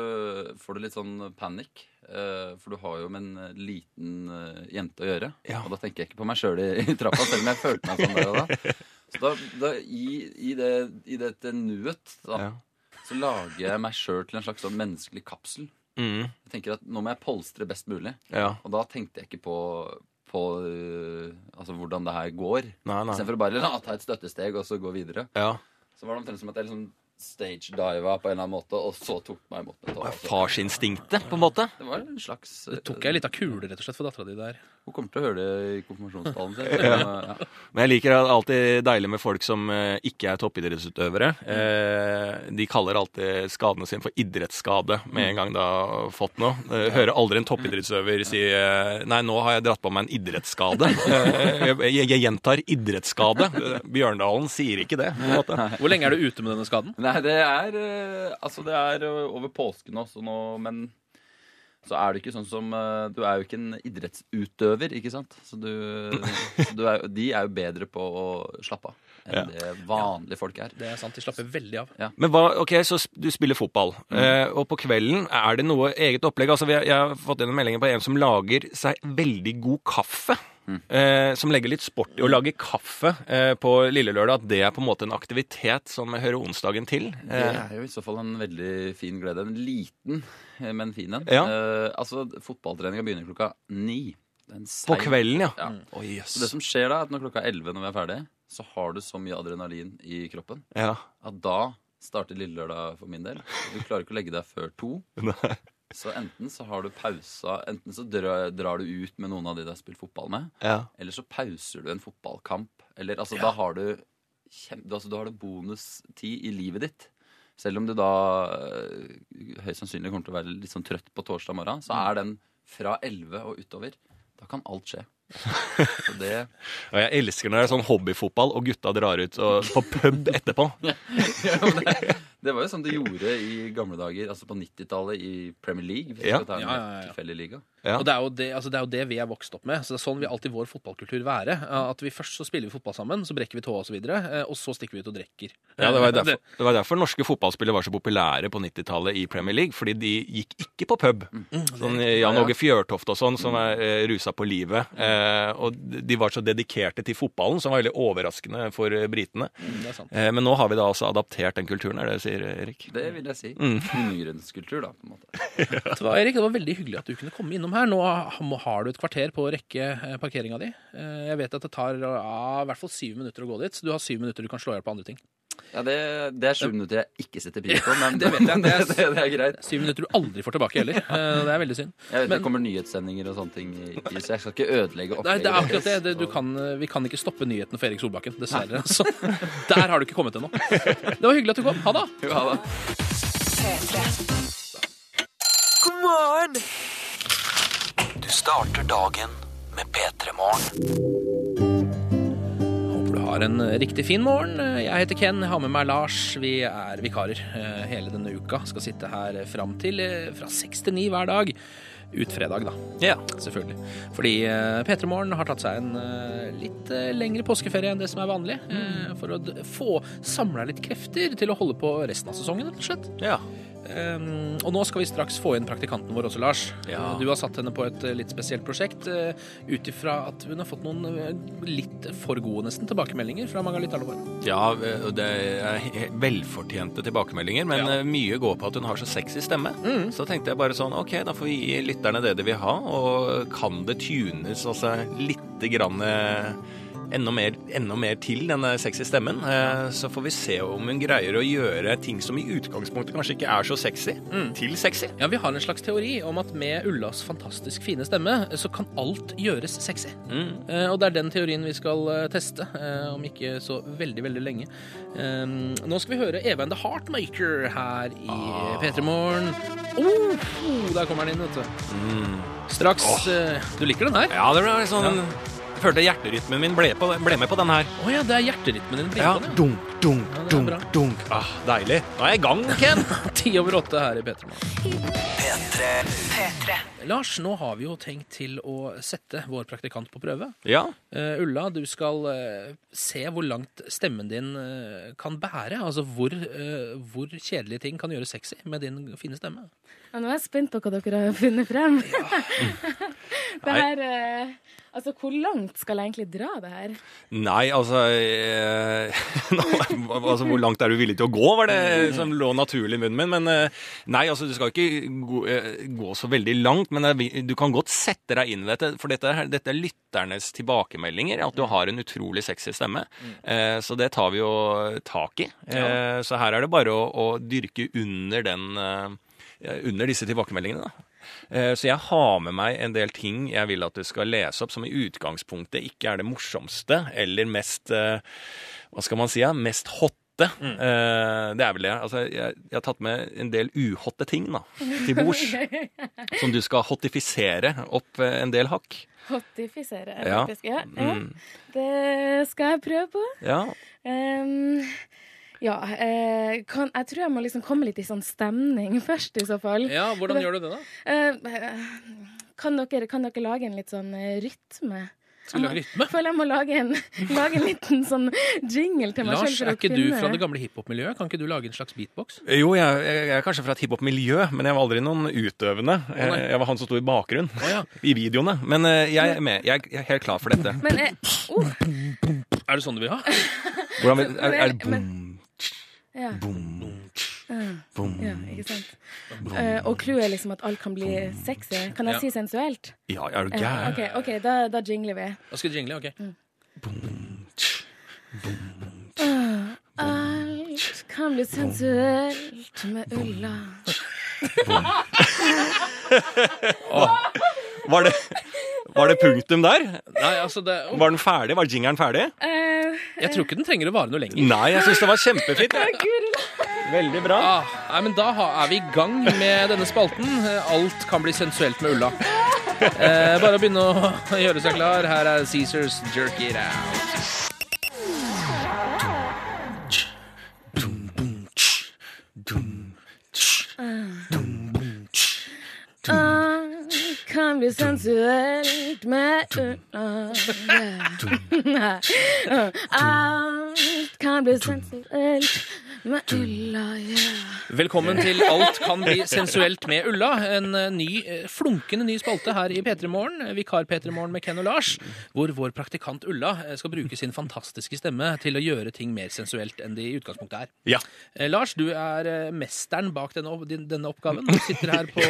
får du litt sånn panikk. Uh, For du har jo med en eh, liten uh, jente å gjøre. Ja. Og da tenker jeg ikke på meg sjøl i, i trappa, selv om jeg følte meg sånn der og da. Så da, da i, i, det, i dette nuet da, Ja. så lager jeg meg sjøl til en slags sånn menneskelig kapsel. Mm. Jeg tenker at nå må jeg polstre best mulig. Ja. Og da tenkte jeg ikke på, på uh, altså hvordan det her går. Nei, nei. Istedenfor å bare la, ta et støttesteg og så gå videre. Ja. Så var det omtrent som at jeg liksom stage-diva på en eller annen måte, og så tok meg imot med tåa. Farsinstinktet, på en måte. Det var en slags Det tok jeg litt av kule, rett og slett, for dattera di der. Hun kommer til å høre det i konfirmasjonstalen sin. Men, ja. Men jeg liker det alltid deilig med folk som eh, ikke er toppidrettsutøvere. Eh, de kaller alltid skadene sine for idrettsskade med en gang de har fått noe. Eh, hører aldri en toppidrettsøver si Nei, nå har jeg dratt på meg en idrettsskade. Jeg, gjentar idrettsskade. Bjørndalen sier ikke det. på en måte. Hvor lenge er du ute med denne skaden? Nei, det er Altså, det er over påsken også nå, men så er det ikke sånn som øh, Du er jo ikke en idrettsutøver, ikke sant? Så du, så du er, de er jo bedre på å slappe av enn det vanlige folk er. Det er sant, de slapper veldig av. Men hva, ok, så du spiller fotball, eh, og på kvelden er det noe eget opplegg? Altså, vi har, jeg har fått en melding på en som lager seg veldig god kaffe. Eh, som legger litt sport i å lage kaffe eh, på lille lørdag. At det er på en måte en aktivitet som hører onsdagen til. Det Eh, er jo i så fall en veldig fin glede. En liten, eh, men fin en. Ja. Eh, altså, fotballtreninga begynner klokka ni. Det på kvelden, ja. Ja. Oh, yes. Så det som skjer da, er at når klokka er 11 når vi er ferdig, så har du så mye adrenalin i kroppen Ja. at da starter lille lørdag for min del. Du klarer ikke å legge deg før to. Nei. Så enten så har du pausa Enten så drar, drar du ut med noen av de du har spilt fotball med, ja. eller så pauser du en fotballkamp. Eller altså, da har du kjem, altså, Da har du bonustid i livet ditt. Selv om du da øh, høyst sannsynlig kommer til å være litt sånn trøtt på torsdag morgen, så er den fra 11 og utover. Da kan alt skje. Så det Og jeg elsker når det er sånn hobbyfotball, og gutta drar ut og, på pub etterpå. Ja, men det, det var jo sånn det gjorde i gamle dager, altså på 90-tallet i Premier League. Hvis Ja. vi skal ta en Ja, ja, liga. Ja. Og det er, jo det, altså det er jo det vi er vokst opp med. Så det er sånn vil alltid vår fotballkultur være. At vi Først så spiller vi fotball sammen, så brekker vi tåa osv., og så stikker vi ut og drikker. Ja, det var, derfor, det var derfor norske fotballspillere var så populære på 90-tallet i Premier League. Fordi de gikk ikke på pub. Sånn Jan Åge Fjørtoft og sånn, som er eh, rusa på livet. Eh, og de var så dedikerte til fotballen, som var veldig overraskende for eh, britene. Det er. Eh, men nå har vi da altså adaptert den kulturen, er det du sier, Erik? Det vil jeg si. Mm. Undergrunnskultur, da, på en måte. Du hva, Erik, Det var veldig hyggelig at du kunne komme innom her. Nå har du et kvarter på å rekke eh, parkeringa di. Eh, Jeg vet at det tar ja, i hvert fall syv minutter å gå dit, så du har syv minutter du kan slå i hjel på andre ting. Ja, det, det er sju minutter jeg ikke setter pris på, men Det vet jeg, det er- det, det er greit. Syv minutter du aldri får tilbake heller. Eh, Det er veldig synd. Jeg vet Men- det kommer nyhetssendinger og sånne ting, i, i, så jeg skal ikke ødelegge Nei, opplegget. det er akkurat det. det du kan, eh, vi kan ikke stoppe nyhetene for Erik Solbakken, dessverre. Altså. der har du ikke kommet ennå. Det var hyggelig at du kom. Ha det! Jo, ha det. God morgen! Du starter dagen med P3 Morgen. Har en eh, riktig fin morgen. Jeg heter Ken, jeg har med meg Lars. Vi er vikarer eh, hele denne uka. Skal sitte her fram til eh, fra seks til ni hver dag. Ut fredag, da. Ja. Selvfølgelig. Fordi eh, P3 Morgen har tatt seg en eh, litt eh, lengre påskeferie enn det som er vanlig. Mm. For å få samla litt krefter til å holde på resten av sesongen, rett og slett. ja. Um, og nå skal vi straks få inn praktikanten vår også, Lars. Ja. Du har satt henne på et eh, litt spesielt prosjekt uh, ut ifra at hun har fått noen uh, litt for gode nesten tilbakemeldinger fra mange av lytterne våre. Ja, eh, det er velfortjente tilbakemeldinger, men Ja. eh, mye går på at hun har så sexy stemme. Så tenkte jeg bare sånn, ok, da får vi gi lytterne det de vil ha, og kan det tunes altså litt grann eh, enda mer, enda mer til denne sexy stemmen, eh, så får vi se om hun greier å gjøre ting som i utgangspunktet kanskje ikke er så sexy, til sexy. Ja, Vi har en slags teori om at med Ullas fantastisk fine stemme, så kan alt gjøres sexy. Mm. og det er den teorien vi skal eh, teste, eh, om ikke så veldig, veldig lenge. Um, nå skal vi høre Eva and the Heartmaker her i P3 Morgen. Oh, der kommer den inn, vet du. Straks Oh. Du liker den her? Ja, det litt sånn følte hjerterytmen min ble, på, ble med på den her. Å ja, det er hjerterytmen din. Ja, Ja. dunk, dunk, Ja, det er dunk, bra. dunk. Ah, deilig. Nå er jeg i gang, Ken. Ti over åtte her i P3 Morgen. P3 P3. Lars, nå har vi jo tenkt til å sette vår praktikant på prøve. Ja, Eh, Ulla, du skal eh, se hvor langt stemmen din eh, kan bære. Altså hvor, eh, hvor kjedelige ting kan gjøre sexy med din fine stemme. Ja, nå er jeg spent på hva dere har funnet frem. det her eh, Altså, hvor langt skal jeg egentlig dra det her? Nei, altså, eh, nå, altså Hvor langt er du villig til å gå, var det som lå naturlig i munnen min. Men eh, nei, altså du skal ikke gå, eh, gå så veldig langt. Men det er- du kan godt sette deg inn i dette. For dette, dette er lytternes tilbakemeldinger. At du har en utrolig sexy stemme. Eh, så det tar vi jo tak i. Eh, så her er det bare å, å dyrke under den eh, under disse tilbakemeldingene. da. Eh, Så jeg har med meg en del ting jeg vil at du skal lese opp, som i utgangspunktet ikke er det morsomste eller mest eh, Hva skal man si? Ja? Mest hotte. Eh, Det er vel det. Altså, jeg, jeg har tatt med en del uhotte ting da, til bords. som du skal hottifisere opp eh, en del hakk. Hottifisere, Ja. faktisk. Ja, ja. Mm. Det skal jeg prøve på. Ja. Ehm, ja, eh, kan, jeg tror jeg må liksom komme litt i sånn stemning først, i så fall. Ja, Hvordan gjør du det, da? Eh, kan, dere, kan dere lage en litt sånn eh, rytme? Skal du lage rytme? Jeg føler jeg må lage en, lage en liten sånn jingle til meg Lars, selv. for er å ikke du fra det gamle hiphop-miljøet? Kan ikke du lage en slags beatbox? Jo, jeg, jeg er kanskje fra et hiphop-miljø, men jeg var aldri noen utøvende. Jeg, jeg var han som sto i bakgrunnen oh, ja. i videoene. Men eh, jeg er med. Jeg er helt klar for dette. Men eh, oh, Er det sånn du vil ha? Hvordan vil, er, er det Men- boom, ja, boom, ja, boom? ja, ikke sant. Eh, og clouet er liksom at alt kan bli sexy. Kan jeg Ja. si sensuelt? Ja, er du Ja, gæren? OK, ok, da, da jingler vi. Da skal vi jingle, ok. Alt kan bli sensuelt med Ulla. Var det, var det punktum der? Nei, altså det, Var den ferdig? Var jingeren ferdig? Uh, Jeg tror ikke den trenger å vare noe lenger. Nei, jeg syns det var kjempefint. Ja. Veldig bra. Ah, nei, men Da er vi i gang med denne spalten. Alt kan bli sensuelt med Ulla. Eh, bare å begynne å gjøre seg klar. Her er Caesars Jerk It Out. alt kan bli sensuelt med Ulla. Alt kan bli sensuelt med Ulla, yeah. Velkommen til Alt kan bli sensuelt med Ulla. En eh, ny, eh, flunkende ny spalte her i P3 Morgen. Vikar P3 Morgen med Ken og Lars. Hvor vår praktikant Ulla eh, skal bruke sin fantastiske stemme til å gjøre ting mer sensuelt enn de i utgangspunktet er. Ja. Lars, du er mesteren bak denne, denne oppgaven. Du sitter her på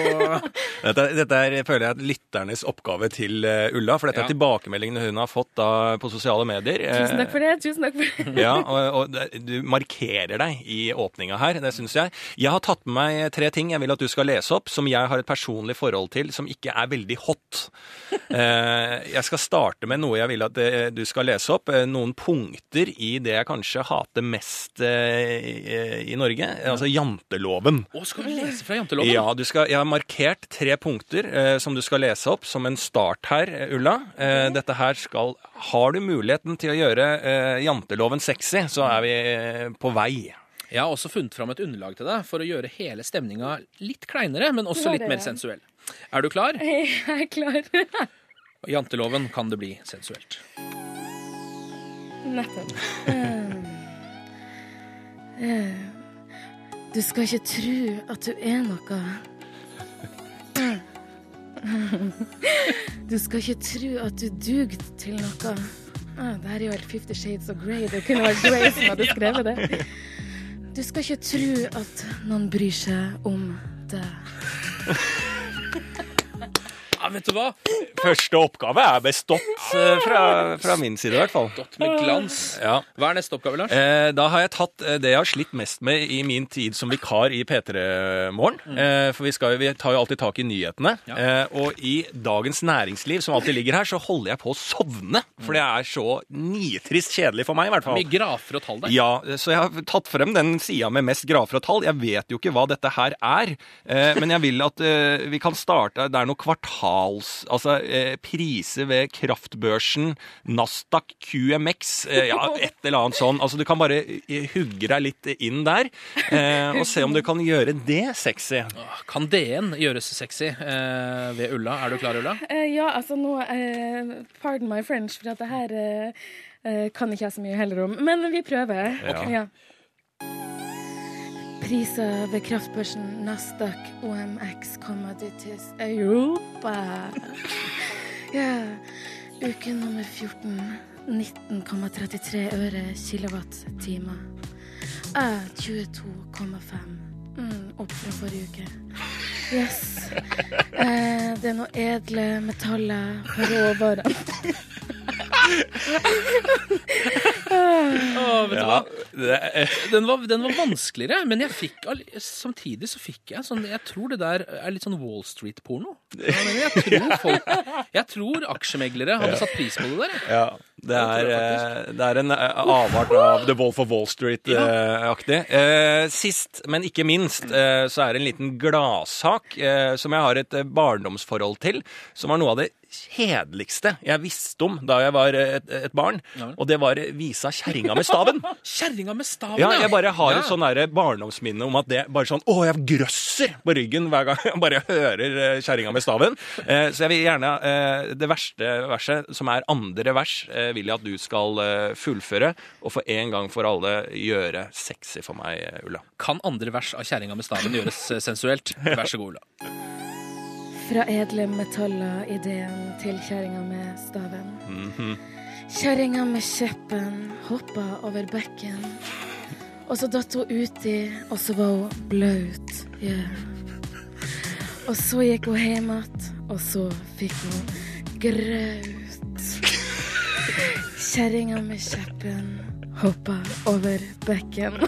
Dette, dette er, føler jeg, er lytternes oppgave til eh, Ulla. For dette Ja. er tilbakemeldingene hun har fått da på sosiale medier. Tusen takk for det. Tusen takk for det. Ja, og, og du markerer deg i åpninga her, det syns jeg. Jeg har tatt med meg tre ting jeg vil at du skal lese opp, som jeg har et personlig forhold til, som ikke er veldig hot. Eh, jeg skal starte med noe jeg vil at eh, du skal lese opp. eh, Noen punkter i det jeg kanskje hater mest eh, i- i Norge. Altså janteloven. Å, skal du lese fra janteloven? Ja, du skal, jeg har markert tre punkter eh, som du skal lese opp som en start her, eh, Ulla. Eh, dette her skal Har du muligheten til å gjøre eh, janteloven sexy, så er vi eh, på vei. Jeg har også funnet fram et underlag til deg for å gjøre hele stemninga litt kleinere, men også litt mer sensuell. Er du klar? Jeg er klar. Janteloven kan det bli sensuelt. Nettopp. Eh, eh, Du skal ikke tro at du er noe. Du skal ikke tro at du dugde til noe. Ah, det her er jo helt Fifty Shades of Grey. Det kunne vært Grey som hadde skrevet det. Du skal ikke tro at noen bryr seg om deg. Ja, vet du hva? Første oppgave er bestått eh, fra, fra min side, i hvert fall. Godt med glans. Ja. Hva er neste oppgave, Lars? Eh, da har jeg tatt eh, det jeg har slitt mest med i min tid som vikar i P3 Morgen. Eh, for vi, skal, vi tar jo alltid tak i nyhetene. Ja. Eh, og i Dagens Næringsliv, som alltid ligger her, så holder jeg på å sovne. For det er så nitrist kjedelig for meg, i hvert fall. Mye grafer og tall der. Ja, så jeg har tatt frem den sida med mest grafer og tall. Jeg vet jo ikke hva dette her er, eh, men jeg vil at eh, vi kan starte Det er noen kvartaler kvartals Altså eh, priser ved kraftbørsen, Nasdaq, QMX, eh, ja, et eller annet sånn. Altså du kan bare eh, hugge deg litt inn der, eh, og se om du kan gjøre det sexy. Kan DN gjøres sexy eh, ved Ulla? Er du klar, Ulla? Eh, ja, altså nå eh, Pardon my French, for at det her kan ikke jeg så mye heller om. Men vi prøver. Ja. Ja. Priser ved kraftbørsen Nasdaq OMX Commodities Europa. Ja. Uke nummer 14. 19,33 øre kilowattime. Jeg 22,5. Mm, opp fra forrige uke. Yes. Eh, det er noe edle metaller på råvarene. oh, vet du hva? eh, Den var, den var vanskeligere, men jeg fikk, all- samtidig så fikk jeg sånn Jeg tror det der er litt sånn Wall Street-porno. Ja, Jeg tror folk Jeg tror aksjemeglere hadde satt pris på det der. Ja, det er, eh, det er en eh, avart av The Wolf of Wall Street-aktig. Eh, sist, men ikke minst, så er det en liten gladsak som jeg har et barndomsforhold til, som var noe av det kjedeligste jeg visste om da jeg var eh, et, et barn, Ja. og det var eh, visa kjerringa med staven. Kjerringa med staven, Ja, jeg bare har Ja. et sånn barndomsminne om at det bare sånn Å, jeg grøsser på ryggen hver gang jeg bare hører eh, kjerringa med staven. Eh, så jeg vil gjerne eh, Det verste verset, som er andre vers, eh, vil jeg at du skal fullføre, og for en gang for alle gjøre sexy for meg, Ulla. Kan andre vers av Kjerringa med staven gjøres sensuelt? Vær så god, Ulla. Fra edle metaller ideen til kjerringa med staven. Mhm. Kjerringa med kjeppen hoppa over bekken. Og så datt hun uti, og så var hun blaut. Yeah. Og så gikk hun hjem igjen, og så fikk hun graut. Kjerringa med kjeppen hoppa over bekken.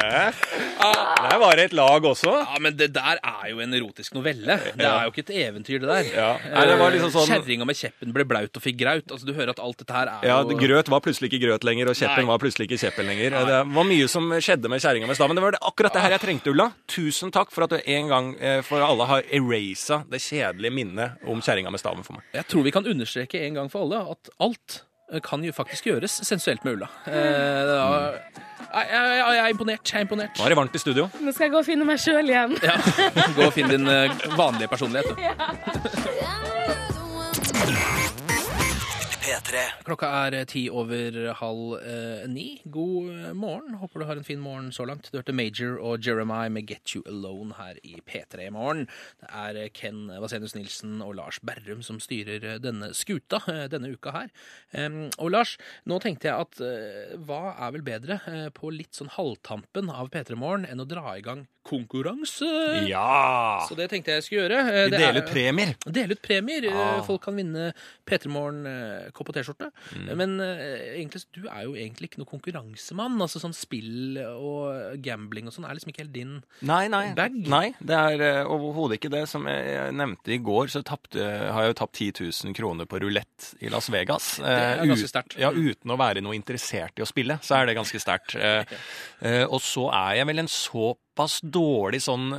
Der var det et lag også. Ja, men det der er jo en erotisk novelle. Det er jo ikke et eventyr, det der. Ja. Nei, det var liksom sånn- Kjerringa med kjeppen ble blaut og fikk graut. Altså, Du hører at alt dette her er Ja, jo Grøt var plutselig ikke grøt lenger, og kjeppen Nei. var plutselig ikke kjeppen lenger. Det var mye som skjedde med kjerringa med staven. Det var akkurat det her jeg trengte, Ulla. Tusen takk for at du en gang eh, for alle har erasa det kjedelige minnet om kjerringa med staven for meg. Jeg tror vi kan understreke en gang for alle at alt kan jo faktisk gjøres sensuelt med Ulla. Eh, jeg, jeg, jeg er imponert. Jeg er imponert. Nå er det varmt i studio. Nå skal jeg gå og finne meg sjøl igjen. Ja. Gå og finn din eh, vanlige personlighet. du. P3. Klokka er eh, ti over halv eh, ni. God eh, morgen. Håper du har en fin morgen så langt. Du hørte Major og Jeremiah med Get You Alone her i P3 i morgen. Det er eh, Ken Vasenus Nilsen og Lars Berrum som styrer denne skuta denne uka her. Em, og Lars, nå tenkte jeg at eh, hva er vel bedre eh, på litt sånn halvtampen av P3 Morgen enn å dra i gang konkurranse? Ja! Så det tenkte jeg skulle gjøre. Eh, Vi det er- deler ut premier. Dele ut premier. Eh, Ah. Folk kan vinne P3 Morgen eh, og T-skjorte. Mm. Men egentlig, du er jo egentlig ikke noen konkurransemann. Altså sånn spill og gambling og sånn er liksom ikke helt din Nei, nei. Bag? Nei, det er overhodet ikke det. Som jeg, jeg nevnte i går, så tapte, har jeg jo tapt 10 000 kroner på rulett i Las Vegas. Det er ganske sterkt. Ja, uten å være noe interessert i å spille, så er det ganske sterkt. Og så er jeg vel en såpass dårlig sånn,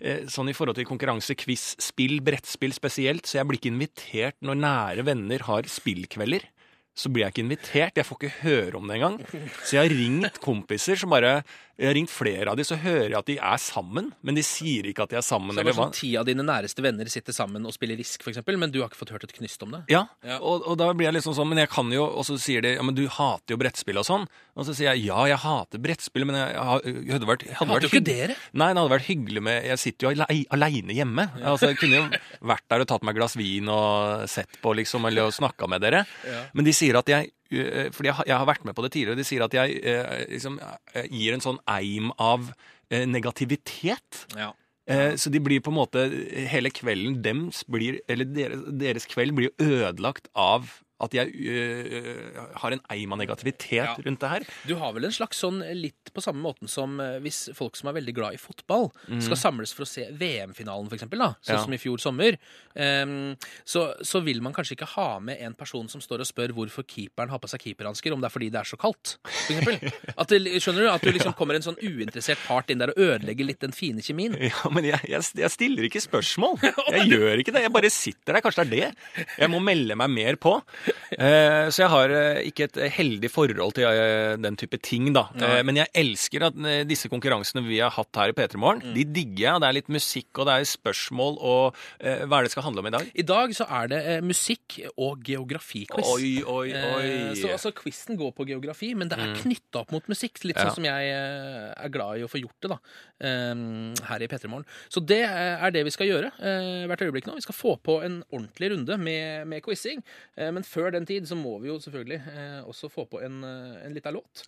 eh, sånn i forhold til konkurranse, quiz, spill, brettspill spesielt, så jeg blir ikke invitert når nære venner har spillkvelder. Så blir jeg ikke invitert. Jeg får ikke høre om det engang. Så jeg har ringt kompiser som bare Jeg har ringt flere av de, så hører jeg at de er sammen, men de sier ikke at de er sammen, Så det er sånn Ti av dine næreste venner sitter sammen og spiller Risk, f.eks., men du har ikke fått hørt et knyst om det? Ja, Ja. Og, og da blir jeg liksom sånn Men jeg kan jo Og så sier de Ja, men du hater jo brettspill og sånn. Og så sier jeg ja, jeg hater brettspill, men jeg, jeg hadde vært, hadde vært ikke dere? Nei, det hadde vært hyggelig med Jeg sitter jo alei, aleine hjemme. Altså, jeg kunne jo vært der og tatt meg et glass vin og sett på, liksom, eller snakka med dere. Ja. Men de sier at jeg øh, Fordi jeg, har- vært med på det tidligere. De sier at jeg øh, liksom gir en sånn eim av øh, negativitet. Ja. Eh, Så de blir på en måte Hele kvelden dems blir Eller deres, deres kveld blir ødelagt av at jeg øh, har en eim av negativitet Ja. rundt det her. Du har vel en slags sånn litt på samme måten som eh, hvis folk som er veldig glad i fotball, skal samles for å se VM-finalen, f.eks., sånn. Ja. som i fjor sommer, um, så, så vil man kanskje ikke ha med en person som står og spør hvorfor keeperen har på seg keeperhansker, om det er fordi det er så kaldt, f.eks. At skjønner du? At du liksom kommer en sånn uinteressert part inn der og ødelegger litt den fine kjemien. Ja, men jeg, jeg, jeg stiller ikke spørsmål. Jeg gjør ikke det. Jeg bare sitter der. Kanskje det er det. Jeg må melde meg mer på. Eh, så jeg har eh, ikke et heldig forhold til eh, den type ting, da. Nei. men jeg elsker at disse konkurransene vi har hatt her i P3 Morgen, Mm. de digger jeg. Det er litt musikk, og det er spørsmål, og hva er det skal handle om i dag? I dag så er det musikk og geografiquiz. Oi, oi, oi. Så altså, quizen går på geografi, men det er Mm. knytta opp mot musikk. Litt Ja. sånn som jeg er glad i å få gjort det da, her i P3 Morgen. Så det er det vi skal gjøre hvert øyeblikk nå. Vi skal få på en ordentlig runde med, med quizing. Men før den tid så må vi jo selvfølgelig eh, også få på en, eh, en lita låt.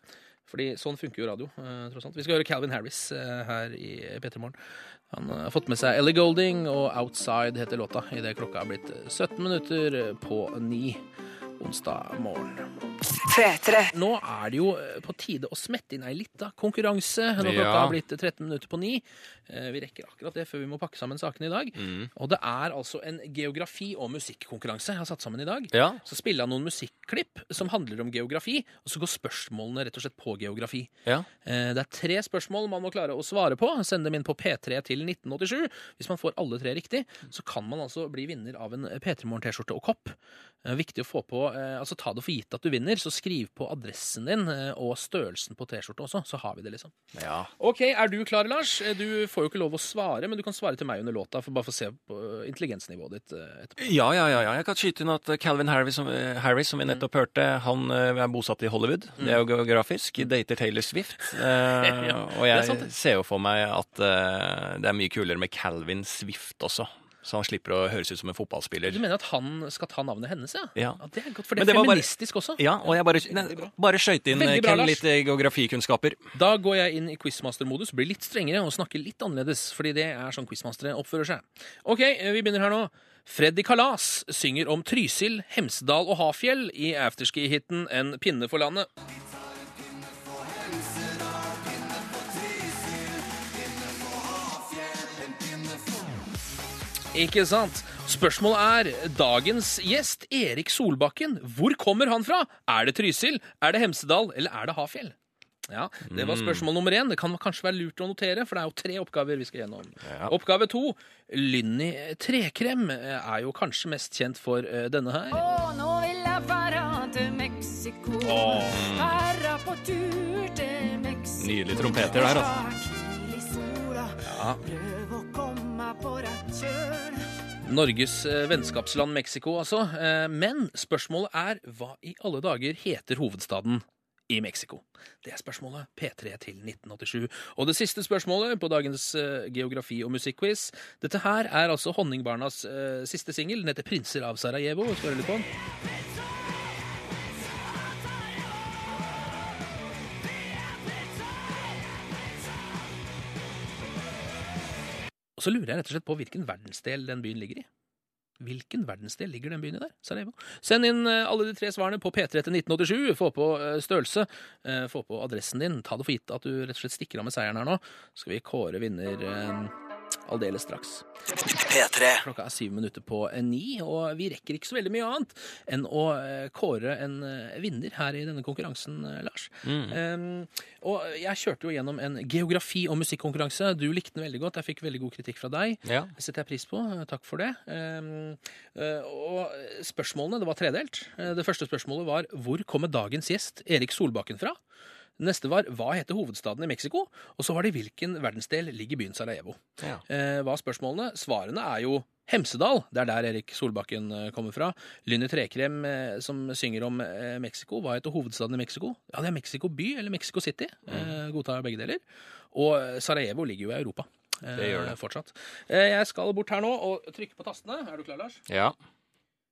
Fordi sånn funker jo radio. eh, tross alt. Vi skal høre Calvin Harris eh, her i P3 Morgen. Han har fått med seg Ellie Golding, og Outside heter låta idet klokka er blitt 17 minutter på ni onsdag morgen. 3 -3. Nå er det jo eh, på tide å smette inn ei lita konkurranse når klokka Ja. har blitt 13 minutter på ni. Eh, Vi rekker akkurat det før vi må pakke sammen sakene i dag. Mm. Og det er altså en geografi- og musikkonkurranse jeg har satt sammen i dag. Ja. Så spiller jeg noen musikklipp som handler om geografi, og så går spørsmålene rett og slett på geografi. ja. Eh, Det er tre spørsmål man må klare å svare på. Send dem inn på P3 til 1987. Hvis man får alle tre riktig, så kan man altså bli vinner av en P3 Morgen-T-skjorte og kopp. Eh, Viktig å få på, altså Ta det for gitt at du vinner, så skriv på adressen din eh, og størrelsen på T-skjorta også, så har vi det, liksom. ja. Ok, Er du klar, Lars? Eh, Du får jo ikke lov å svare, men du kan svare til meg under låta, for bare få se på intelligensnivået ditt eh, etterpå. Ja, ja, ja, ja. Jeg kan skyte inn at Calvin Harris, som, eh, Harris, som vi nettopp hørte, han eh, er bosatt i Hollywood. Det er jo geografisk. Dater Taylor Swift. Eh, Ja, og jeg sant, ser jo for meg at eh, det er mye kulere med Calvin Swift også. Så han slipper å høres ut som en fotballspiller. Du mener at han skal ta navnet hennes, ja? Ja. det er godt, For det er det var bare- feministisk også. Ja, og jeg bare, nei, bare skøyt inn eh, bra, Ken, litt eh, geografikunnskaper. Da går jeg inn i quizmaster-modus, blir litt strengere og snakker litt annerledes, fordi det er sånn quizmastere oppfører seg. Ok, eh, vi begynner her nå. Freddy Kalas synger om Trysil, Hemsedal og Hafjell i afterski-hiten En pinne for landet. Ikke sant? Spørsmålet er dagens gjest, Erik Solbakken. Hvor kommer han fra? Er det Trysil, er det Hemsedal eller er det Hafjell? Ja, Det var spørsmål nummer én. Det kan kanskje være lurt å notere, for det er jo tre oppgaver vi skal gjennom. Ja. Oppgave to. Lynni Trekrem eh, er jo kanskje mest kjent for eh, denne her. Å, nå vil jeg være til Mexico. Åh. Fara på tur til Mexico. Nydelige trompeter der, altså. Ja. Prøv å komme på rett kjøl. Norges eh, vennskapsland Mexico, altså. Eh, Men spørsmålet er hva i alle dager heter hovedstaden i Mexico? Det er spørsmålet P3 til 1987. Og det siste spørsmålet på dagens eh, geografi- og musikkquiz. Dette her er altså Honningbarnas siste singel. Den heter 'Prinser av Sarajevo'. Skal høre litt på den. Og så lurer jeg rett og slett på hvilken verdensdel den byen ligger i. Hvilken verdensdel ligger den byen i der? Sarajevo. Send inn eh, alle de tre svarene på P3 til 1987. Få på eh, størrelse. eh, Få på adressen din. Ta det for gitt at du rett og slett stikker av med seieren her nå. Så skal vi kåre vinner aldeles straks. P3. Klokka er syv minutter på eh, ni, og vi rekker ikke så veldig mye annet enn å eh, kåre en eh, vinner her i denne konkurransen, Lars. Mm. Um, og jeg kjørte jo gjennom en geografi- og musikkonkurranse. Du likte den veldig godt. Jeg fikk veldig god kritikk fra deg. Ja. Det setter jeg pris på. Takk for det. Um, og spørsmålene, det var tredelt. Det første spørsmålet var hvor kommer dagens gjest Erik Solbakken fra? Neste var hva heter hovedstaden i Mexico? Og så var det hvilken verdensdel ligger byen Sarajevo? Ja. Eh, hva er spørsmålene? Svarene er jo Hemsedal. Det er der Erik Solbakken eh, kommer fra. Lynni Trekrem eh, som synger om eh, Mexico. Hva heter hovedstaden i Mexico? Ja, det er Mexico by eller Mexico City. Eh, godtar begge deler. Og Sarajevo ligger jo i Europa. eh, Det gjør det. Fortsatt. Eh, jeg skal bort her nå og trykke på tastene. Er du klar, Lars? Ja.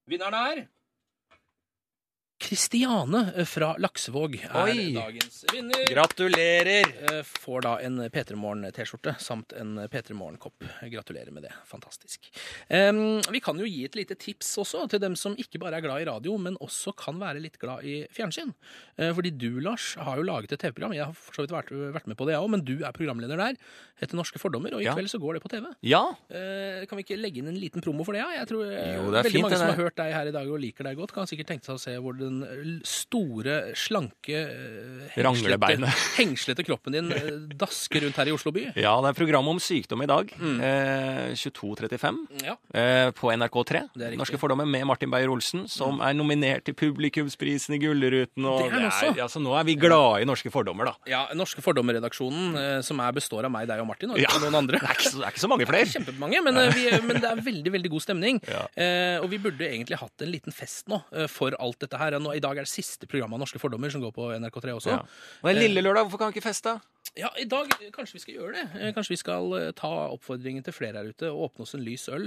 Vinneren er Kristiane fra Laksevåg er Oi. dagens vinner. Gratulerer! Eh, Får da en P3 Morgen-T-skjorte samt en P3 Morgen-kopp. Gratulerer med det. Fantastisk. Um, vi kan jo gi et lite tips også til dem som ikke bare er glad i radio, men også kan være litt glad i fjernsyn. Uh, fordi du, Lars, har jo laget et TV-program. Jeg har for så vidt vært, vært med på det, jeg òg, men du er programleder der. Heter Norske fordommer, og i Ja. kveld så går det på TV. Ja, Uh, kan vi ikke legge inn en liten promo for det? Ja? Jeg tror eh, Jo, det er Veldig fint, mange som har hørt deg her i dag og liker deg godt, kan sikkert tenke seg å se hvor den store, slanke, eh, Ranglebeinet. hengslete kroppen din eh, dasker rundt her i Oslo by. ja, det er program om sykdom i dag. Eh, 22.35 Ja. eh, på NRK3. Det er riktig. Norske fordommer med Martin Beyer-Olsen, som er nominert til publikumsprisen i Gullruten. Og Det er han også. ja, så nå er vi glade i Norske fordommer, da. ja, Norske Fordommer-redaksjonen, eh, som er, består av meg, deg og Martin, og Ja. noen andre. Det er ikke så, det er ikke så mange flere. Kjempemange, men, eh, vi, men det er veldig veldig god stemning. Ja. Eh, og vi burde egentlig hatt en liten fest nå for alt dette her. Nå, I dag er det siste programmet av Norske fordommer som går på NRK3 også. Ja. Og en lille lørdag, hvorfor kan vi ikke feste? Ja, i dag eh, kanskje vi skal gjøre det. Eh, Kanskje vi skal eh, ta oppfordringen til flere her ute og åpne oss en lys øl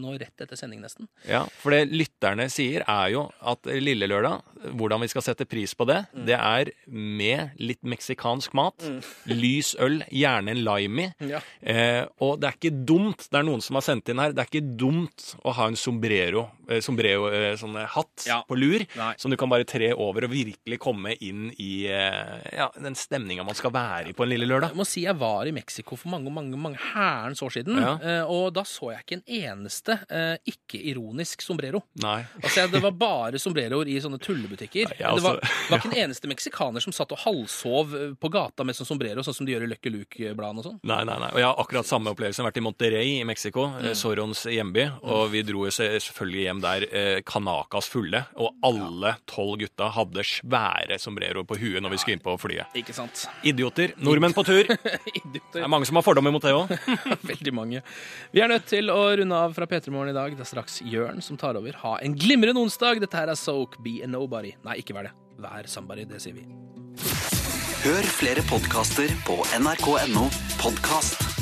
nå rett etter sending nesten. Ja, for det lytterne sier er jo at lille lørdag, hvordan vi skal sette pris på det, Mm. det er med litt meksikansk mat, lys øl, gjerne en lime i. Ja. Eh, og det er ikke dumt, det er noen som har sendt inn her, det er ikke dumt å ha en sombrero, eh, sombrero eh, sånn hatt Ja. på lur, Nei. som du kan bare tre over og virkelig komme inn i ja, den stemninga man skal være i på en lille lørdag. Jeg må si jeg var i Mexico for mange mange, mange herrens år siden, Ja. eh, og da så jeg ikke en eneste eh, ikke-ironisk sombrero. Nei. Altså, Det var bare sombreroer i sånne tullebutikker. Ja, det var, var ikke en eneste meksikaner som satt og halvsov eh, på gata med sånn sombrero, sånn som de gjør i Lucky Luke-bladene og sånn. Nei, nei, nei. Og jeg har akkurat samme opplevelse. Jeg har vært i Monterrey i Mexico, eh, Sorons hjemby. Og vi dro selvfølgelig hjem der kanakas fulle. Og alle tolv gutta hadde svære sombreroer på huet når vi skulle inn på flyet. Ikke sant? Idioter. Nordmenn på tur. Det er mange som har fordommer mot det òg. Veldig mange. Vi er nødt til å runde av fra P3 Morgen i dag. Det er straks Jørn som tar over. Ha en glimrende onsdag. Dette her er Soak, Be a Nobody. Nei, ikke vær det. Vær somebody, det sier vi. Hør flere podkaster på nrk.no podkast.